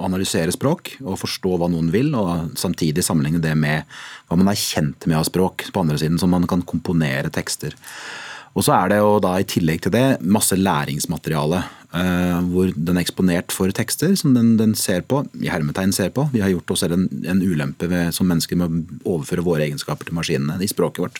analysere språk og forstå hva noen vil, og samtidig sammenligne det med hva man er kjent med av språk på andre siden, så man kan komponere tekster. Og så er det jo da i tillegg til det masse læringsmateriale. Uh, hvor den er eksponert for tekster som den, den, ser på, i hermetegn ser på. Vi har gjort oss en, en ulempe ved, som mennesker med å overføre våre egenskaper til maskinene i språket vårt.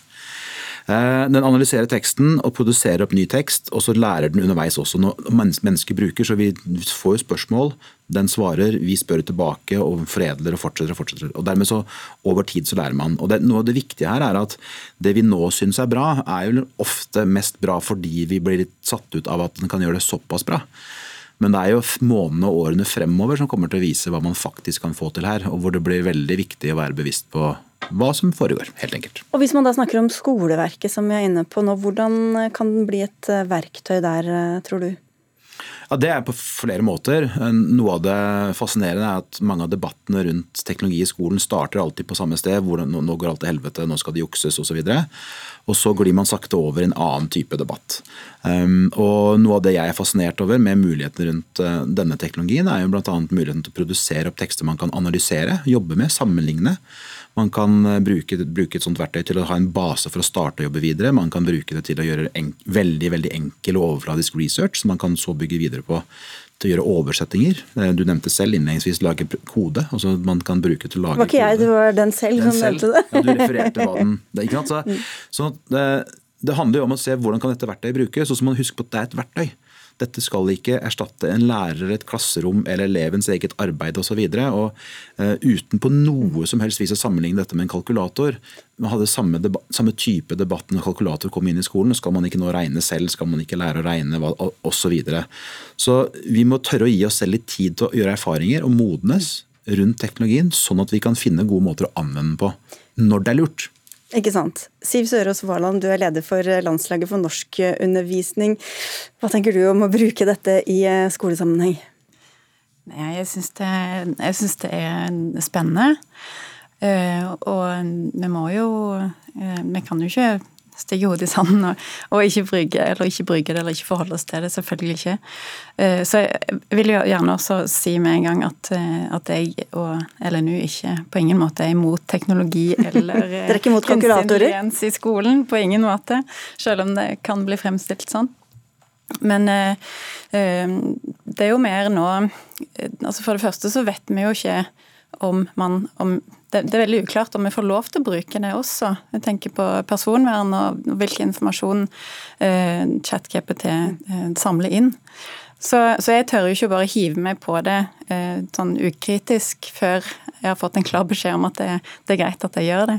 Eh, den analyserer teksten og produserer opp ny tekst, og så lærer den underveis også når mennesker bruker. Så vi får spørsmål, den svarer, vi spør tilbake og foredler og fortsetter og fortsetter. Og dermed så over tid så lærer man. Og det, Noe av det viktige her er at det vi nå syns er bra, er jo ofte mest bra fordi vi blir litt satt ut av at den kan gjøre det såpass bra. Men det er jo månedene og årene fremover som kommer til å vise hva man faktisk kan få til her, og hvor det blir veldig viktig å være bevisst på hva som foregår, helt enkelt. Og Hvis man da snakker om skoleverket som vi er inne på nå, hvordan kan den bli et eh, verktøy der, eh, tror du? Ja, Det er på flere måter. Noe av det fascinerende er at mange av debattene rundt teknologi i skolen starter alltid på samme sted. hvor Nå går alt til helvete, nå skal det jukses osv. Og, så glir man sakte over i en annen type debatt. Um, og Noe av det jeg er fascinert over med mulighetene rundt uh, denne teknologien, er jo bl.a. muligheten til å produsere opp tekster man kan analysere, jobbe med, sammenligne. Man kan eh, bruke, bruke, et sånt verktøy til å ha en base for å starte å jobbe videre. Man kan bruke det til å gjøre en, veldig veldig enkel og overfladisk research, som man kan så bygge videre på til å gjøre oversettinger. Eh, du nevnte selv innledningsvis lage kode. altså man kan bruke til å lage kode. Var ikke jeg, det var den selv den som selv. nevnte det. ja, du refererte hva den det, ikke sant? Så, mm. så det, det handler jo om å se hvordan kan dette verktøyet brukes. Så må man huske på at det er et verktøy. Dette skal ikke erstatte en lærer, et klasserom eller elevens eget arbeid osv. Uh, uten på noe som helst vis å sammenligne dette med en kalkulator. Man hadde samme, samme type debatt når kalkulator kom inn i skolen. Skal man ikke nå regne selv, skal man ikke lære å regne osv. Så, videre. så vi må tørre å gi oss selv litt tid til å gjøre erfaringer og modnes rundt teknologien, sånn at vi kan finne gode måter å anvende den på når det er lurt. Ikke sant. Siv Sørås Varland, du er leder for landslaget for norskundervisning. Hva tenker du om å bruke dette i eh, skolesammenheng? Jeg syns det, det, er spennende. Eh, og vi må jo eh, Vi kan jo ikke stikke hodet i sanden og, og, ikke brygge eller ikke brygge det eller ikke forholde oss til det. Selvfølgelig ikke. Eh, så jeg vil jo gjerne også si med en gang at, eh, at jeg og LNU ikke på ingen måte er imot teknologi eller Dere er ikke imot konkurratorer? i skolen. På ingen måte. Selv om det kan bli fremstilt sånn. Men eh, det er jo mer nå altså For det første så vet vi jo ikke om man om det, det, er veldig uklart om vi får lov til å bruke det også. Jeg tenker på personvern og hvilken informasjon eh, ChatGPT eh, samler inn. Så, så, jeg tør jo ikke bare hive meg på det eh, sånn ukritisk før jeg har fått en klar beskjed om at det, det er greit at jeg gjør det.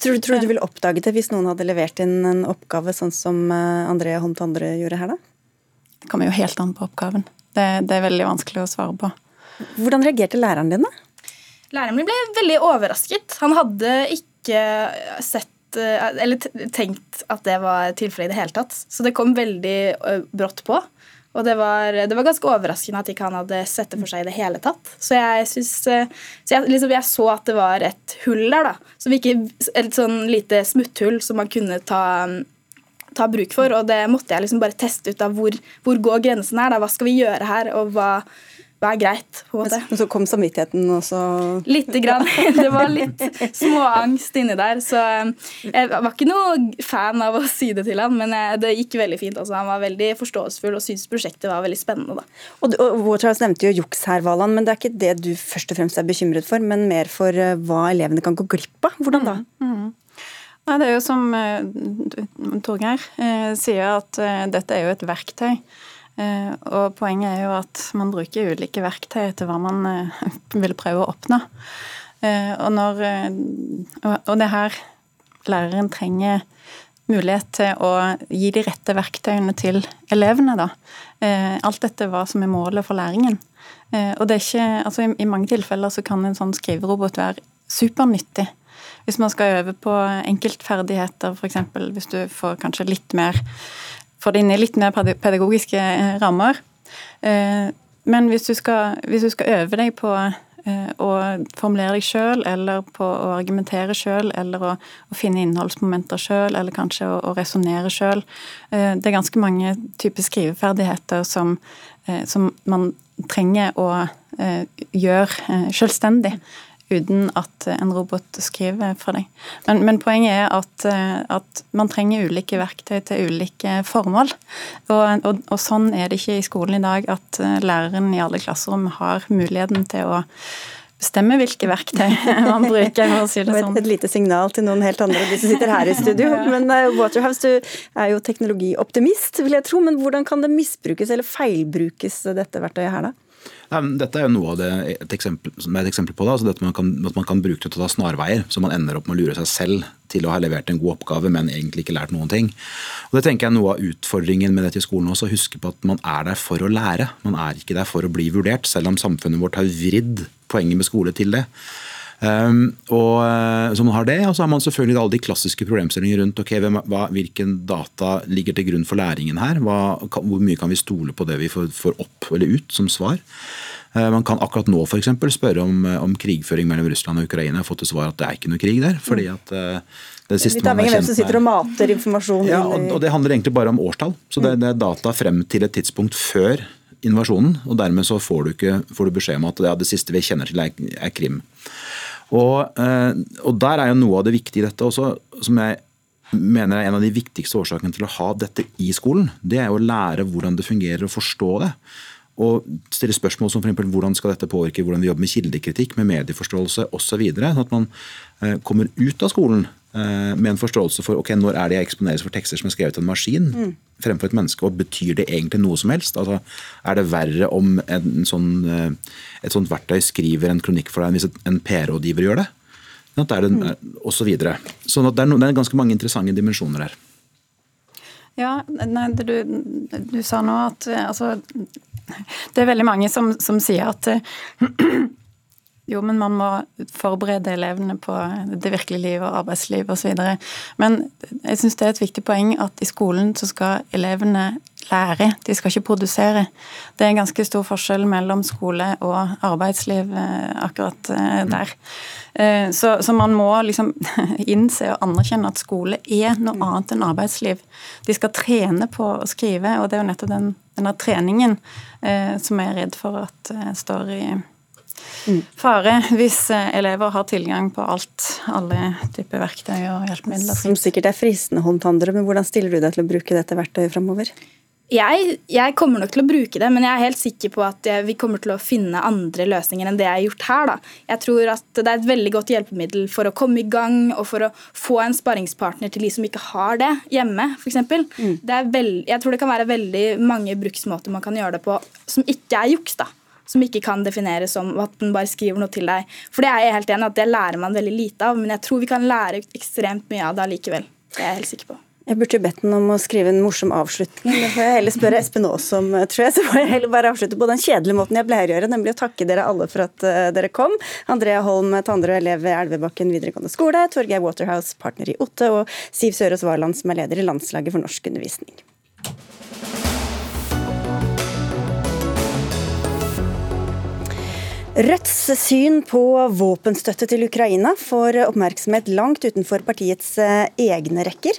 Tror, tror du du ville oppdaget det hvis noen hadde levert inn en oppgave sånn som Andrea André Hånd andre gjorde her, da? Det kommer jo helt an på oppgaven. Det, det er veldig vanskelig å svare på. Hvordan reagerte læreren din, da? Læreren min ble veldig overrasket. Han hadde ikke sett eh, eller tenkt at det var tilfellet i det hele tatt. Så det kom veldig brått på. Og det var, det var, ganske overraskende at ikke han hadde sett det for seg i det hele tatt. Så jeg, synes, så jeg, liksom, jeg så at det var et hull der, da. Som ikke, et sånn lite smutthull som man kunne ta, ta bruk for. Og det måtte jeg liksom bare teste ut av hvor, hvor går grensen her. Da. Hva skal vi gjøre her, og hva, hva er greit. på en måte. Men så kom samvittigheten også? Lite grann. Det var litt småangst inni der. Så eh, jeg var ikke noe fan av å si det til han, men eh, det gikk veldig fint. Altså, han var veldig forståelsesfull og syntes prosjektet var veldig spennende. Da. Og, og Waterhouse nevnte jo juks her, Valand, men det er ikke det du først og fremst er bekymret for, men mer for eh, hva elevene kan gå glipp av. Hvordan da? Mm. Mm. Nei, det er jo som Torgeir sier, at dette er jo et verktøy. Eh, og poenget er jo at man bruker ulike verktøy etter hva man eh, vil prøve å oppnå. Eh, og, når, og det her læreren trenger mulighet til å gi de rette verktøyene til elevene, da. Alt dette hva som er målet for læringen. Og det er ikke Altså i, mange tilfeller så kan en sånn skriverobot være supernyttig. Hvis man skal øve på enkeltferdigheter, f.eks. hvis du får kanskje litt mer få det inn i litt mer pedagogiske eh, rammer. Eh, men hvis du skal, hvis du skal øve deg på eh, å formulere deg sjøl, eller på å argumentere sjøl, eller å, å, finne innholdsmomenter sjøl, eller kanskje å, å resonnere sjøl. Det er ganske mange typer skriveferdigheter som, som man trenger å gjøre sjølstendig uten at en robot skriver for deg. Men, men poenget er at, eh, at, man trenger ulike verktøy til ulike formål. Og, og, og, sånn er det ikke i skolen i dag at eh, læreren i alle klasserom har muligheten til å bestemme hvilke verktøy man bruker. for å si det sånn. Et, et lite signal til noen helt andre, de som sitter her i studio. Men uh, Waterhouse, du er jo teknologioptimist, vil jeg tro. Men hvordan kan det misbrukes eller feilbrukes, dette verktøyet her, da? Nei, dette er jo noe av det et eksempel, er et eksempel på det. altså dette man kan, At man kan bruke det til å ta snarveier, så man ender opp med å lure seg selv til å ha levert en god oppgave, men egentlig ikke lært noen ting. Og Det tenker jeg er noe av utfordringen med dette i skolen også. Huske på at man er der for å lære. Man er ikke der for å bli vurdert, selv om samfunnet vårt har vridd poenget med skole til det. Um, og eh, Så man har det, og så har man selvfølgelig alle de klassiske problemstillinger rundt ok, hva, hvilken data ligger til grunn for læringen her. Hva, hvor mye kan vi stole på det vi får, får opp eller ut som svar? Uh, man kan akkurat nå for eksempel, spørre om, eh, om, krigføring mellom Russland og Ukraina. Jeg har fått til svar at det er ikke noe krig der. fordi at uh, det siste man har kjent hvem som sitter og mater informasjon. Ja, og, og Det handler egentlig bare om årstall. Så det, det er data frem til et tidspunkt før invasjonen. og Dermed så får du, ikke, får du beskjed om at ja, det siste vi kjenner til, er, er Krim. Og, eh, og, Der er jo noe av det viktige i dette også, som jeg mener er en av de viktigste årsakene til å ha dette i skolen. Det er å lære hvordan det fungerer og forstå det. Og stille spørsmål som f.eks. hvordan skal dette påvirke hvordan vi jobber med kildekritikk, med medieforståelse osv. Sånn at man eh, kommer ut av skolen med en forståelse for ok, når er det jeg eksponeres for tekster som er skrevet av en maskin mm. fremfor et menneske, og betyr det egentlig noe som helst? Altså, er det verre om en sånn, eh, et sånt verktøy skriver en kronikk for deg enn hvis en PR-rådgiver gjør det? At det er mm. og så videre. Så det, er no, det er ganske mange interessante dimensjoner her. Ja, nei, du, du, sa nå at eh, altså, Det er veldig mange som, som sier at Jo, men man må forberede elevene på det virkelige livet og arbeidslivet osv. Men jeg syns det er et viktig poeng at i skolen så skal elevene lære, de skal ikke produsere. Det er en ganske stor forskjell mellom skole og arbeidsliv eh, akkurat eh, der. Eh, så, så, man må liksom innse og anerkjenne at skole er noe annet enn arbeidsliv. De skal trene på å skrive, og det er jo nettopp den, denne treningen som jeg er redd for at står i fare hvis eh, elever har tilgang på alt, alle typer verktøy og hjelpemidler. Som sikkert er fristende håndtandere, men hvordan stiller du deg til å bruke dette verktøyet framover? Jeg, jeg, kommer nok til å bruke det, men jeg er helt sikker på at vi kommer til å finne andre løsninger enn det jeg har gjort her. Da. Jeg tror at det er et veldig godt hjelpemiddel for å komme i gang og for å få en sparringspartner til de som ikke har det hjemme, f.eks. Mm. Jeg tror det kan være veldig mange bruksmåter man kan gjøre det på som ikke er juks. da som ikke kan defineres som at den bare skriver noe til deg. For det er jeg helt enig at det lærer man veldig lite av, men jeg tror vi kan lære ekstremt mye av det allikevel. Det er jeg helt sikker på. Jeg burde bedt ham om å skrive en morsom avslutning. Det får jeg heller spørre Espen Aas om, tror jeg. Så får jeg heller bare avslutte på den kjedelige måten jeg pleier å gjøre, nemlig å takke dere alle for at uh, dere kom. Andrea Holm Tandre, elev ved Elvebakken videregående skole, Torgeir Waterhouse, partner i OTTE, og Siv Sørås Varland, som er leder i Landslaget for norskundervisning. Rødts syn på våpenstøtte til Ukraina får oppmerksomhet langt utenfor partiets eh, egne rekker.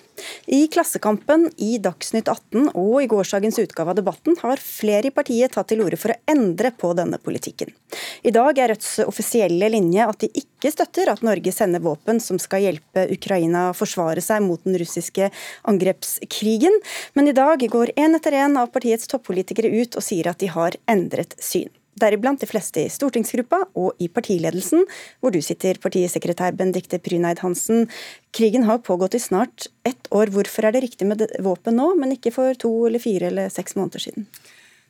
I Klassekampen, i Dagsnytt 18 og i gårsdagens utgave av Debatten har flere i partiet tatt til orde for å endre på denne politikken. I dag er Rødts offisielle linje at de ikke støtter at Norge sender våpen som skal hjelpe Ukraina forsvare seg mot den russiske angrepskrigen, men i dag går en etter en av partiets toppolitikere ut og sier at de har endret syn deriblant de fleste i stortingsgruppa og i partiledelsen, hvor du sitter, partisekretær Benedicte Pryneid Hansen. Krigen har pågått i snart ett år. Hvorfor er det riktig med våpen nå, men ikke for to eller fire eller seks måneder siden?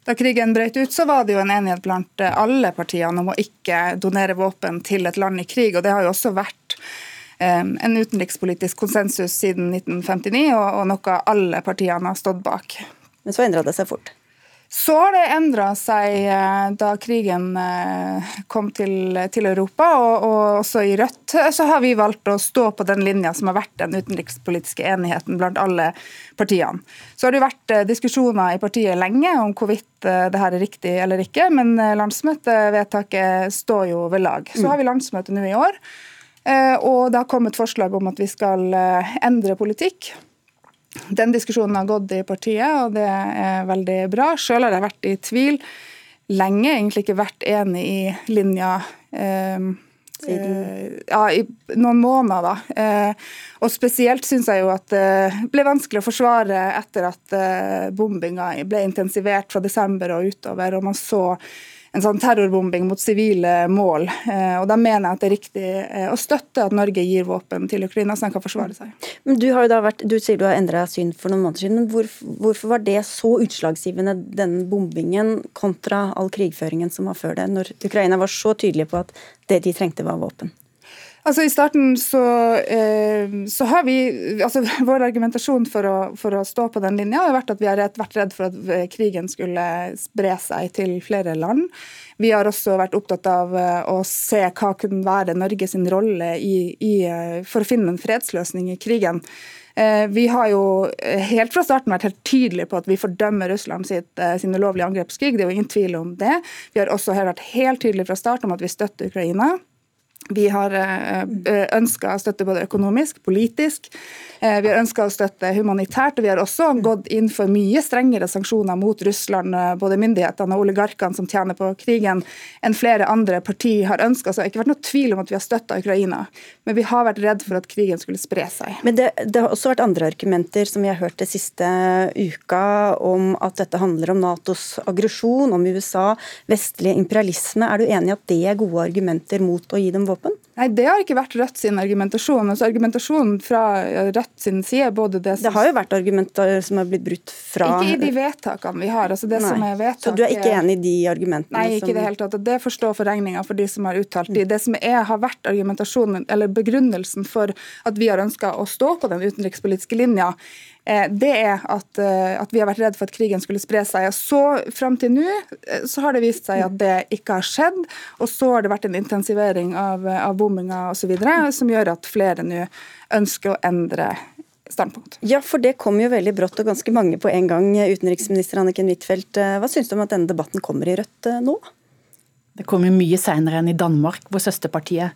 Da krigen brøt ut, så var det jo en enighet blant alle partiene om å ikke donere våpen til et land i krig. og Det har jo også vært eh, en utenrikspolitisk konsensus siden 1959, og noe alle partiene har stått bak. Men så endra det seg fort? Så har det endra seg eh, da krigen eh, kom til, til Europa, og, og, også i Rødt så har vi valgt å stå på den linja som har vært den utenrikspolitiske enigheten blant alle partiene. Så har det vært eh, diskusjoner i partiet lenge om hvorvidt det her er riktig eller ikke, men landsmøtevedtaket står jo ved lag. Så har vi landsmøte nå i år, og det har kommet forslag om at vi skal endre politikk. Den diskusjonen har gått i partiet, og det er veldig bra. Sjøl har jeg vært i tvil lenge, egentlig ikke vært enig i linja. Eh, eh, ja, i noen måneder, da. Eh, og spesielt syns jeg jo at det ble vanskelig å forsvare etter at eh, bombinga ble intensivert fra desember og utover, og man så en sånn terrorbombing mot sivile mål. Eh, og Da mener jeg at det er riktig eh, å støtte at Norge gir våpen til Ukraina, så de kan forsvare seg. Men Du, har jo da vært, du sier du har endra syn for noen måneder siden. men hvor, Hvorfor var det så utslagsgivende, den bombingen, kontra all krigføringen som var før det, når Ukraina var så tydelige på at det de trengte, var våpen? Altså I starten så, eh, så, har vi altså Vår argumentasjon for å, for å, stå på den linja har vært at vi har vært redd for at eh, krigen skulle spre seg til flere land. Vi har også vært opptatt av eh, å se hva kunne være Norges rolle i, i, for å finne en fredsløsning i krigen. Vi har jo helt fra starten vært helt tydelige på at vi fordømmer Russland sitt, sin ulovlige angrepskrig. Det er jo ingen tvil om det. Vi har også vært helt tydelige fra starten om at vi støtter Ukraina. Vi har eh, eh, ønska å støtte både økonomisk, politisk. Eh, vi har ønska å støtte humanitært. og Vi har også gått inn for mye strengere sanksjoner mot Russland, både myndighetene og oligarkene som tjener på krigen, enn flere andre partier har ønska. Så det har ikke vært noe tvil om at vi har støtta Ukraina. Men vi har vært redd for at krigen skulle spre seg. Men det, det, har også vært andre argumenter som vi har hørt det siste uka, om at dette handler om Natos aggresjon, om USA, vestlig imperialisme. Er du enig i at det er gode argumenter mot å gi dem våpen? Nei, Det har ikke vært Rødt sin argumentasjon. Altså Argumentasjonen fra Rødt sin side både det, som... det har jo vært argumenter som har blitt brutt fra Ikke i de vedtakene vi har. altså det Nei. som er vedtaket... Så du er ikke enig i de argumentene? Nei, ikke i det hele tatt. Det forstår forregninga for de som har uttalt de. Det som er, har vært argumentasjonen, eller begrunnelsen for at vi har ønska å stå på den utenrikspolitiske linja, Eh, det er at, eh, at, vi har vært redd for at krigen skulle spre seg. Og så Fram til nå eh, så har det vist seg at det ikke har skjedd. Og så har det vært en intensivering av, av bomminga osv. som gjør at flere nå ønsker å endre standpunkt. Ja, for det kom jo veldig brått og ganske mange på en gang. Utenriksminister Anniken Huitfeldt, hva syns du om at denne debatten kommer i Rødt nå? Det kom jo mye seinere enn i Danmark, hvor søsterpartiet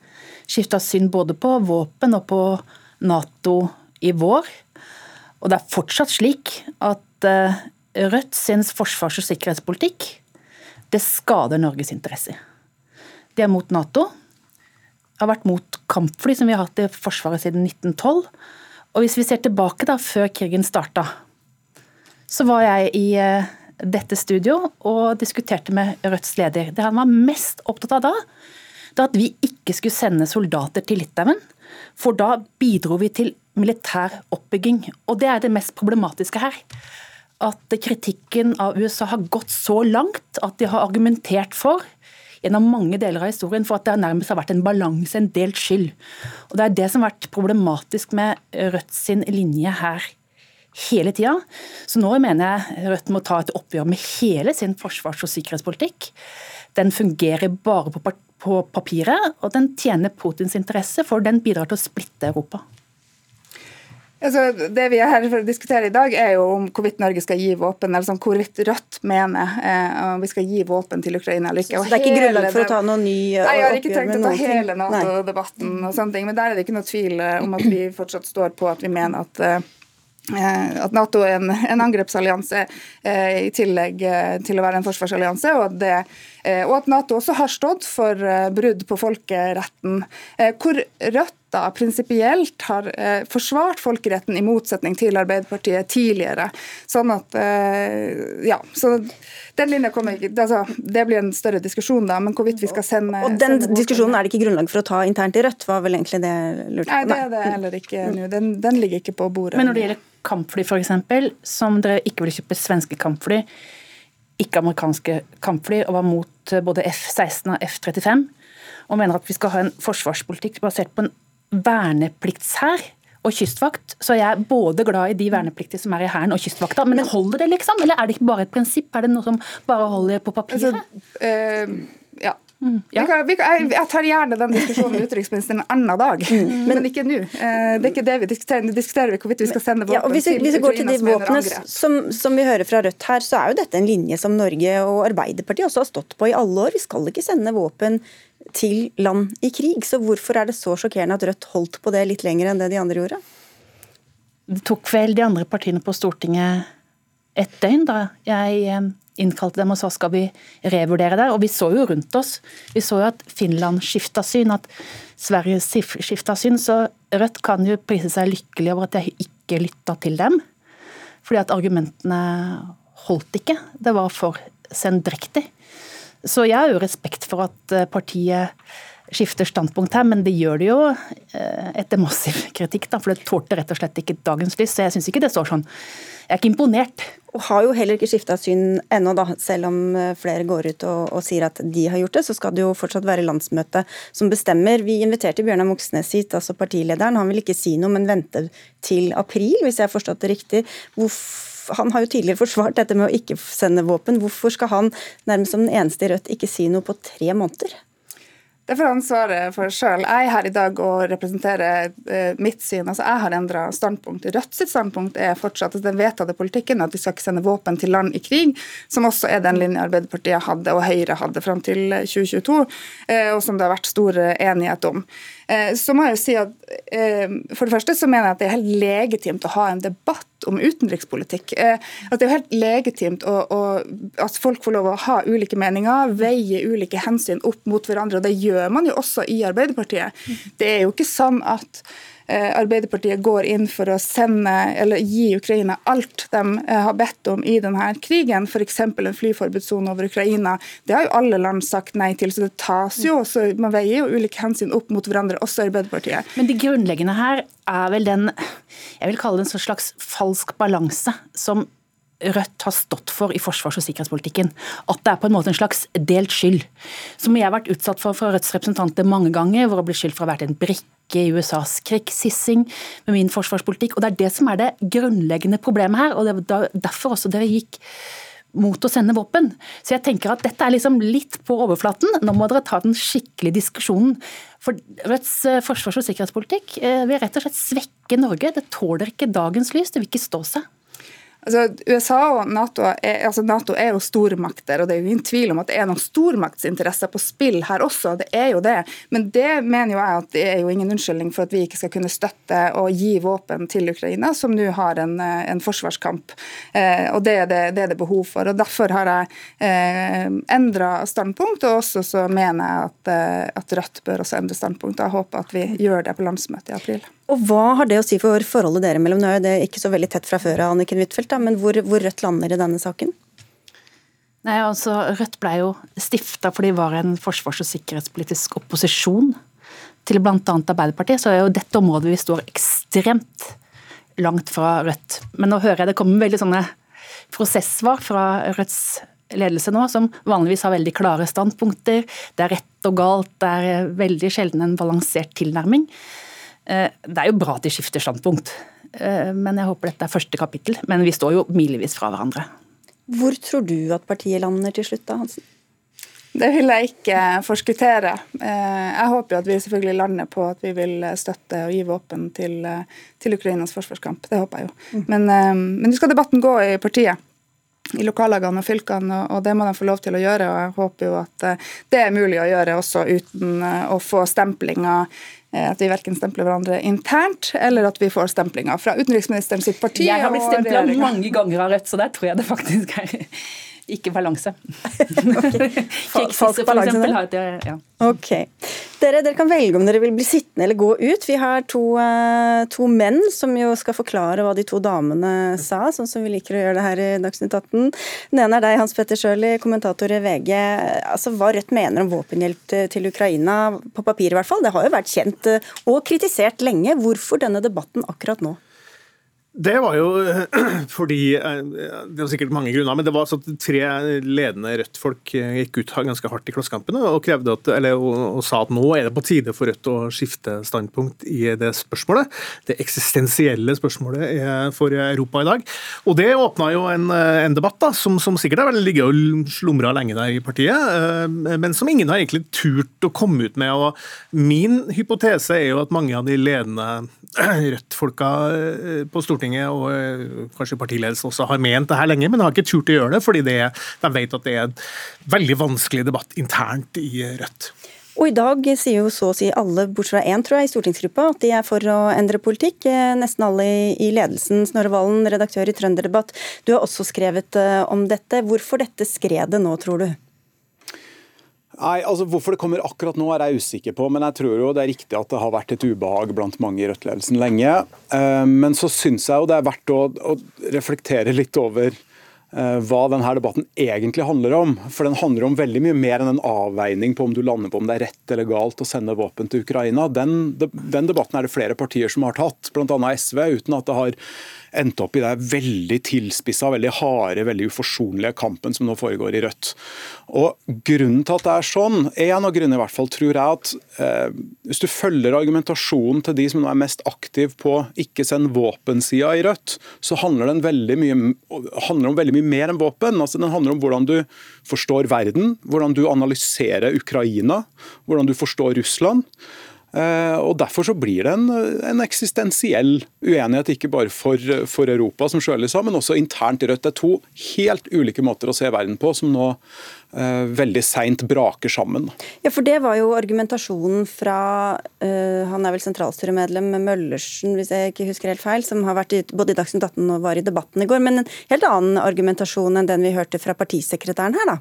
skifta syn både på våpen og på Nato i vår. Og det er fortsatt slik at eh, Rødt sin forsvars- og sikkerhetspolitikk det skader Norges interesser. De er mot Nato, har vært mot kampfly, som vi har hatt i Forsvaret siden 1912. Og hvis vi ser tilbake da, før krigen starta, så var jeg i eh, dette studio og diskuterte med Rødts leder. Det han var mest opptatt av da, det at vi ikke skulle sende soldater til Litauen. For da bidro vi til militær oppbygging. Og det er det mest problematiske her. At kritikken av USA har gått så langt at de har argumentert for gjennom mange deler av historien for at det nærmest har vært en balanse, en delt skyld. Og Det er det som har vært problematisk med Rødt sin linje her hele tida. Så nå mener jeg Rødt må ta et oppgjør med hele sin forsvars- og sikkerhetspolitikk. Den fungerer bare på, papiret, og den tjener Putins interesse, for den bidrar til å splitte Europa. Altså, det vi er her for å diskutere i dag, er jo om hvorvidt Norge skal gi våpen, eller sånn, hvorvidt Rødt mener eh, om vi skal gi våpen til Ukraina eller ikke. Så det er ikke grunnlag for å ta noen ny oppgjør Nei, Jeg har ikke tenkt å ta hele Nato-debatten, og sånne ting, men der er det ikke noe tvil eh, om at vi fortsatt står på at vi mener at eh, Eh, at Nato er en, en angrepsallianse eh, i tillegg eh, til å være en forsvarsallianse, og eh, og at, Nato også har stått for eh, brudd på folkeretten. Eh, hvor Rødt da prinsipielt har forsvart folkeretten i motsetning til Arbeiderpartiet tidligere. Sånn at Ja. så den linja kommer ikke, altså, Det blir en større diskusjon, da, men hvorvidt vi skal sende Og Den sende diskusjonen er det ikke grunnlag for å ta internt i Rødt, var vel egentlig det lurt? Nei, det er det heller ikke nå. Den, den ligger ikke på bordet. Men når det gjelder kampfly, f.eks., som dere ikke vil kjøpe svenske kampfly, ikke amerikanske kampfly, og var mot både F-16 og F-35, og mener at vi skal ha en forsvarspolitikk basert på en vernepliktshær og kystvakt, så jeg er både glad i de vernepliktige som er i Hæren og Kystvakta. Men holder det, liksom? Eller er det ikke bare et prinsipp? Er det noe som bare holder på papiret? Altså, øh, ja. Mm, ja. vi kan, vi kan, jeg, tar gjerne den diskusjonen med utenriksministeren en annen dag, mm. men, men, ikke nå. Eh, det er ikke det vi diskuterer. Vi diskuterer hvorvidt vi skal sende våpen ja, hvis, til Hvis vi går til de våpnene som, som, vi hører fra Rødt her, så er jo dette en linje som Norge og Arbeiderpartiet også har stått på i alle år. Vi skal ikke sende våpen til land i krig. Så hvorfor er det så sjokkerende at Rødt holdt på det litt lenger enn det de andre gjorde? Det tok vel de andre partiene på Stortinget et døgn da jeg eh, innkalte dem og sa skal vi revurdere det. Og vi så jo rundt oss. Vi så jo at Finland skifta syn, at Sverige skifta syn. Så Rødt kan jo prise seg lykkelig over at jeg ikke lytta til dem. Fordi at argumentene holdt ikke. Det var for sendrektig. Så jeg har jo respekt for at eh, partiet skifter standpunkt her, men det gjør det jo eh, etter massiv kritikk. Da, for det tålte rett og slett ikke dagens lys. Så jeg syns ikke det står sånn. Jeg er ikke imponert. Og har jo heller ikke skifta syn ennå, da. Selv om eh, flere går ut og, og, sier at de har gjort det, så skal det jo fortsatt være landsmøtet som bestemmer. Vi inviterte Bjørnar Moxnes hit, altså partilederen. Han vil ikke si noe, men vente til april, hvis jeg har forstått det riktig. Hvorfor han har jo tidligere forsvart dette med å ikke sende våpen. Hvorfor skal han nærmest som den eneste i Rødt ikke si noe på tre måneder? Det får han svare for sjøl. Jeg er her i dag og representerer eh, mitt syn. Altså, jeg har endra standpunkt. Rødt sitt standpunkt er fortsatt den vedtatte politikken at vi skal ikke sende våpen til land i krig, som også er den linja Arbeiderpartiet hadde og Høyre hadde fram til 2022, eh, og som det har vært stor enighet om. Eh, så må jeg jo si at For det første så mener jeg at det er helt legitimt å ha en debatt om utenrikspolitikk. Eh, at Det er helt legitimt å, å, at folk får lov å ha ulike meninger, veie ulike hensyn opp mot hverandre. og Det gjør man jo også i Arbeiderpartiet. Det er jo ikke sånn at Eh, Arbeiderpartiet går inn for å sende, eller gi Ukraina alt de eh, har bedt om i denne krigen, f.eks. en flyforbudssone over Ukraina. Det har jo alle land sagt nei til, så det tas jo også, man veier jo ulike hensyn opp mot hverandre, også Arbeiderpartiet. Men det grunnleggende her er vel den, jeg vil kalle det en slags falsk balanse, som Rødt har stått for i forsvars- og sikkerhetspolitikken. At det er på en måte en slags delt skyld. Som jeg har vært utsatt for fra Rødts representanter mange ganger, hvor jeg ble skyldt for å ha vært en brikke i USAs krigssissing med min forsvarspolitikk. Og Det er det som er det grunnleggende problemet her. og Det var derfor også dere gikk mot å sende våpen. Så jeg tenker at dette er liksom litt på overflaten. Nå må dere ta den skikkelige diskusjonen. For Rødts eh, forsvars- og sikkerhetspolitikk eh, vil rett og slett svekke Norge. Det tåler ikke dagens lys. Det vil ikke stå seg. Altså, USA og NATO er, altså NATO er jo stormakter, og det er jo ingen tvil om at det er noen stormaktsinteresser på spill her også. Det er jo det. Men det mener jo jeg at det er jo ingen unnskyldning for at vi ikke skal kunne støtte og gi våpen til Ukraina, som nå har en, en forsvarskamp. Eh, og det er det, det er det, behov for. og Derfor har jeg eh, endra standpunkt, og også så mener jeg at, eh, at Rødt bør også endre standpunkt. Jeg håper at vi gjør det på landsmøtet i april. Og Hva har det å si for forholdet dere mellom? Nå er det ikke så veldig tett fra før, Anniken Huitfeldt, men hvor, hvor, Rødt lander i denne saken? Nei, altså Rødt ble jo stifta fordi det var en forsvars- og sikkerhetspolitisk opposisjon til bl.a. Arbeiderpartiet. Så er jo dette området vi står ekstremt langt fra Rødt. Men nå hører jeg det kommer veldig sånne prosessvar fra Rødts ledelse nå, som vanligvis har veldig klare standpunkter. Det er rett og galt, det er veldig sjelden en balansert tilnærming. Eh, det er jo bra at de skifter standpunkt, eh, men jeg håper dette er første kapittel. Men vi står jo milevis fra hverandre. Hvor tror du at partiet lander til slutt, da, Hansen? Det vil jeg ikke forskuttere. Eh, jeg håper jo at vi selvfølgelig lander på at vi vil støtte og gi våpen til, til Ukrainas forsvarskamp. Det håper jeg jo. Mm. Men, men nå skal debatten gå i partiet i lokallagene og fylkene, og det må de få lov til å gjøre. og Jeg håper jo at det er mulig å gjøre også uten å få stemplinga at vi verken stempler hverandre internt, eller at vi får stemplinger fra utenriksministeren sitt parti. Jeg har blitt stempla mange ganger av Rødt, så der tror jeg det faktisk er ikke balanse. Falsk balanse der? Ja. Ok. Dere, dere, kan velge om dere vil bli sittende eller gå ut. Vi har to, uh, to, menn som jo skal forklare hva de to damene sa, sånn som vi liker å gjøre det her i Dagsnytt 18. Den ene er deg, Hans Petter Sjøli, kommentator i VG. Altså, Hva Rødt mener om våpenhjelp til Ukraina, på papir i hvert fall, det har jo vært kjent uh, og kritisert lenge. Hvorfor denne debatten akkurat nå? Det var jo fordi eh, Det var sikkert mange grunner, men det var sånn at tre ledende Rødt-folk eh, gikk ut ganske hardt i Klassekampen og, og, og, sa at nå er det på tide for Rødt å skifte standpunkt i det spørsmålet. Det eksistensielle spørsmålet for Europa i dag. Og det åpna jo en, en debatt da, som, som sikkert har ligget og slumra lenge der i partiet, eh, men som ingen har egentlig turt å komme ut med. Og min hypotese er jo at mange av de ledende Rødt-folka på Stortinget Stortinget og eh, kanskje partiledelsen også har ment det her lenge, men har ikke turt å gjøre det, fordi det, de vet at det er en veldig vanskelig debatt internt i Rødt. Og I dag sier jo så å si alle, bortsett fra én tror jeg, i stortingsgruppa, at de er for å endre politikk. Eh, nesten alle i ledelsen. Snorre Valen, redaktør i Trønderdebatt, du har også skrevet eh, om dette. Hvorfor dette skredet nå, tror du? Nei, altså Hvorfor det kommer akkurat nå, er jeg usikker på. Men jeg tror jo det er riktig at det har vært et ubehag blant mange i Rødt-ledelsen lenge. Eh, men så syns jeg jo det er verdt å, å reflektere litt over eh, hva denne debatten egentlig handler om. For den handler om veldig mye mer enn en avveining på om du lander på om det er rett eller galt å sende våpen til Ukraina. Den, den debatten er det flere partier som har tatt, bl.a. SV, uten at det har endte opp i den veldig tilspissa, veldig harde, veldig uforsonlige kampen som nå foregår i Rødt. Og Grunnen til at det er sånn, en av grunnene i hvert fall, tror jeg at eh, hvis du følger argumentasjonen til de som nå er mest aktive på ikke send våpen-sida i Rødt, så handler den veldig mye, handler om veldig mye mer enn våpen. Altså, den handler om hvordan du forstår verden, hvordan du analyserer Ukraina, hvordan du forstår Russland. Og Derfor så blir det en, en eksistensiell uenighet, ikke bare for, for Europa, som Sjøli sa, men også internt i Rødt. Det er to helt ulike måter å se verden på, som nå Eh, veldig seint braker sammen. Ja, for Det var jo argumentasjonen fra eh, han er vel sentralstyremedlem Møllersen, hvis jeg ikke husker helt feil, som har vært i, både i Dagsnytt 18 og var i debatten i går. Men en helt annen argumentasjon enn den vi hørte fra partisekretæren her, da?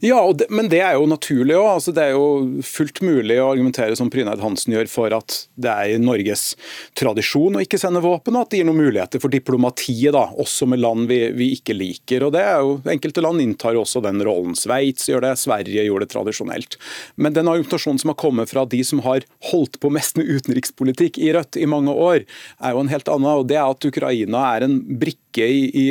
Ja, det, men det er jo naturlig òg. Altså, det er jo fullt mulig å argumentere som Prynaid Hansen gjør for at det er i Norges tradisjon å ikke sende våpen, og at det gir noen muligheter for diplomatiet, da, også med land vi, vi, ikke liker. og det er jo, Enkelte land inntar også den rollen. Sveits gjør det, Sverige gjør det tradisjonelt. Men den argumentasjonen som har kommet fra de som har holdt på mest med utenrikspolitikk i Rødt i mange år, er jo en helt annen. og Det er at Ukraina er en brikke i, i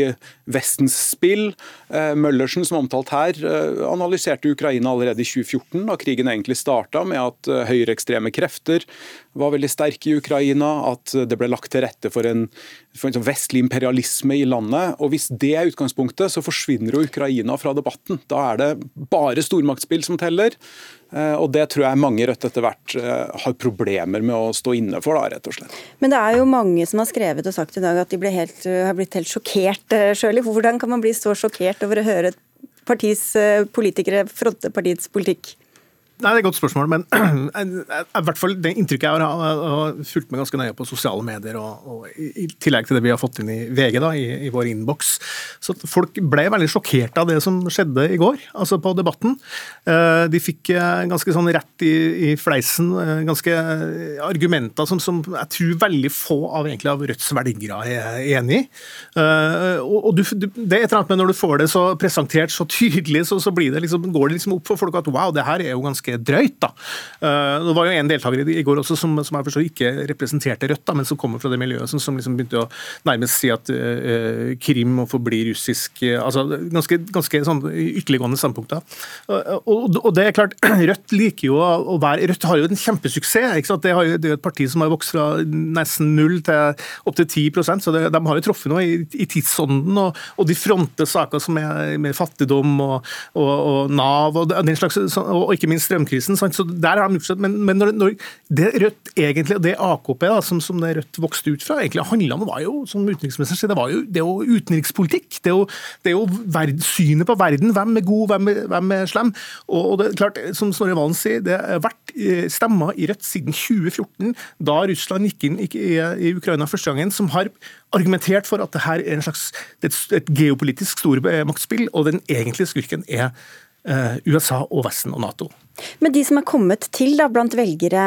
Vestens spill. Eh, Møllersen, som omtalt her, eh, analyserte Ukraina allerede i 2014, da krigen egentlig starta, med at eh, høyreekstreme krefter var veldig sterk i Ukraina, at det ble lagt til rette for en, for en sånn vestlig imperialisme i landet. Og Hvis det er utgangspunktet, så forsvinner jo Ukraina fra debatten. Da er det bare stormaktsspill som teller. Eh, og Det tror jeg mange Rødt etter hvert eh, har problemer med å stå inne for. da, rett og slett. Men det er jo mange som har skrevet og sagt i dag at de helt, har blitt helt sjokkert. Shirley. Hvordan kan man bli så sjokkert over å høre partis eh, politikere fronte partiets politikk? Nei, Det er et godt spørsmål, men i hvert fall det inntrykket jeg har, har fulgt med ganske nøye på sosiale medier, og, og, i tillegg til det vi har fått inn i VG, da, i, i vår innboks. Så Folk ble veldig sjokkert av det som skjedde i går, altså på Debatten. Eh, de fikk eh, ganske sånn rett i, i fleisen, ganske argumenter som, som, jeg tror veldig få av, av Rødts velgere er enig i. Og, og du, det er et eller annet med når du får det så presentert så tydelig, så, så det liksom, går det liksom opp for folk at wow, det her er jo ganske drøyt. da. Det var jo en deltaker i går også som, som jeg forstår ikke representerte Rødt, da, men som kommer fra det miljøet, som, som liksom begynte å nærmest si at uh, Krim må forbli russisk. Uh, altså Ganske, ganske sånn ytterliggående standpunkter. Og, og, det er klart, Rødt liker jo å være Rødt har jo en kjempesuksess. ikke sant? Det, jo, det er jo et parti som har vokst fra nesten null til opptil 10% så det, de har jo truffet noe i, i tidsånden. Og, og, de fronter saker som er med fattigdom og, og Nav og den slags, og ikke minst strømkrisen. Sant? Så der har de gjort Men, men når, når, det Rødt egentlig, og det AKP da, som, som det Rødt vokste ut fra, egentlig handla om, var jo, som utenriksministeren sier, det var jo, det er jo utenrikspolitikk. Det er jo, det er jo verd, synet på verden. Hvem er god, hvem er, hvem er slem? Og, og, det er klart, som Snorre Valen sier, det har vært eh, stemmer i Rødt siden 2014, da Russland gikk inn i, i, Ukraina første gangen, som har argumentert for at det her er en slags, et, et geopolitisk stormaktsspill, og den egentlige skurken er USA og Vesten og Nato. Men de som er kommet til da, blant velgere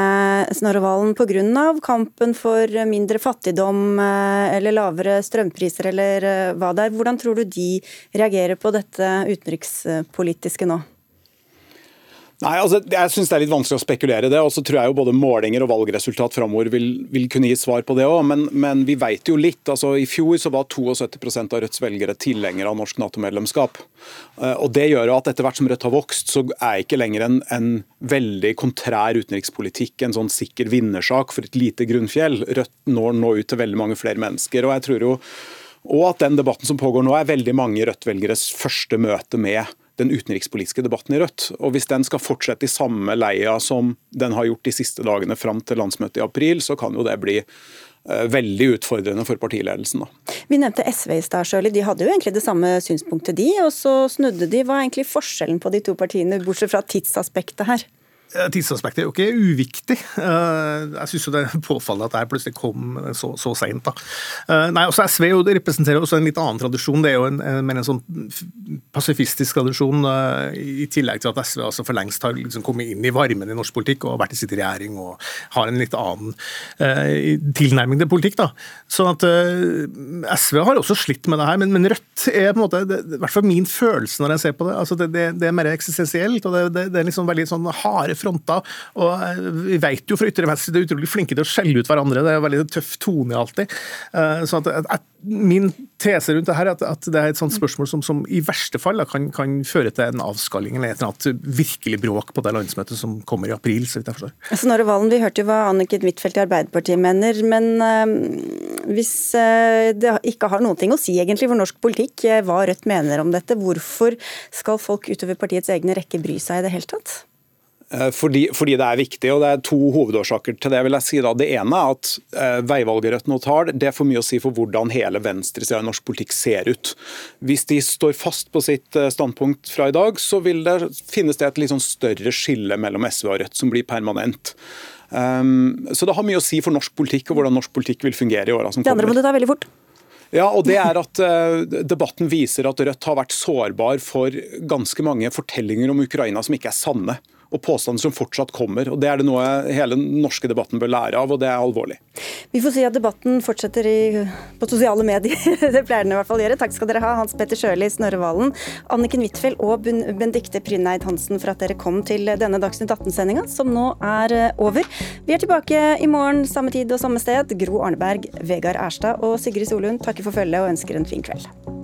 Snorre Valen pga. kampen for mindre fattigdom eh, eller lavere strømpriser eller eh, hva det er, hvordan tror du de reagerer på dette utenrikspolitiske nå? Nei, altså, Jeg syns det er litt vanskelig å spekulere i det. og så tror jeg jo Både målinger og valgresultat framover vil, vil, kunne gi svar på det òg. Men, men, vi vet jo litt. altså I fjor så var 72 av Rødts velgere tilhengere av norsk Nato-medlemskap. Eh, og Det gjør jo at etter hvert som Rødt har vokst, så er ikke lenger en, en veldig kontrær utenrikspolitikk en sånn sikker vinnersak for et lite grunnfjell. Rødt når nå ut til veldig mange flere mennesker. og jeg tror jo og at den debatten som pågår nå er veldig mange Rødt-velgeres første møte med den utenrikspolitiske debatten i Rødt. Og Hvis den skal fortsette i samme leia som den har gjort de siste dagene fram til landsmøtet i april, så kan jo det bli eh, veldig utfordrende for partiledelsen. Da. Vi nevnte SV i stad, Sjøli. De hadde jo egentlig det samme synspunktet, de. Og så snudde de. Hva er egentlig forskjellen på de to partiene, bortsett fra tidsaspektet her? Eh, tidsaspektet er jo ikke uviktig. Eh, jeg syns det er påfallende at det her plutselig kom så, så seint. Eh, nei, SV jo, representerer også en litt annen tradisjon. Det er jo en, mer en sånn pasifistisk tradisjon, i tillegg til at SV altså for lengst har liksom kommet inn i varmen i norsk politikk og vært i sitt regjering og har en litt annen tilnærming til politikk. da. Sånn at SV har også slitt med det her, men, men Rødt er på en måte, det, i hvert fall min følelse når jeg ser på det. altså Det, det, det er mer eksistensielt, og det, det er liksom veldig sånn harde fronter. og eh, Vi vet jo fra ytre venstre de er utrolig flinke til å skjelle ut hverandre. Det er veldig tøff tone alltid. Eh, så at, at, Min tese rundt det her er at, at det er et sånt spørsmål som, som i verste fall da, kan, kan, føre til en avskalling eller et eller annet virkelig bråk på det landsmøtet som kommer i april. så vidt jeg forstår. Snorre Valen, Vi hørte jo hva Anniken Huitfeldt i Arbeiderpartiet mener. Men øh, hvis øh, det ikke har noen ting å si egentlig for norsk politikk hva Rødt mener om dette, hvorfor skal folk utover partiets egne rekker bry seg i det hele tatt? Eh, fordi, fordi, det er viktig, og det er to hovedårsaker til det. vil jeg si da. Det ene er at eh, veivalget Rødt nå tar, det får mye å si for hvordan hele venstresida i norsk politikk ser ut. Hvis de står fast på sitt eh, standpunkt fra i dag, så vil det, finnes det et litt sånn større skille mellom SV og Rødt som blir permanent. Um, så det har mye å si for norsk politikk og hvordan norsk politikk vil fungere i åra som kommer. Det andre må du ta veldig fort. Ja, og det er at uh, Debatten viser at Rødt har vært sårbar for ganske mange fortellinger om Ukraina som ikke er sanne og påstander som fortsatt kommer. og Det er det noe hele den norske debatten bør lære av, og det er alvorlig. Vi får si at debatten fortsetter i, på sosiale medier. det pleier den i hvert fall å gjøre. Takk skal dere ha, Hans Petter Sjøli, Snorre Valen, Anniken Huitfeldt og Bendikte Pryneid Hansen for at dere kom til denne Dagsnytt 18-sendinga, som nå er eh, over. Vi er tilbake i morgen samme tid og samme sted. Gro Arneberg, Vegard Erstad og Sigrid Solund takker for følget og ønsker en fin kveld.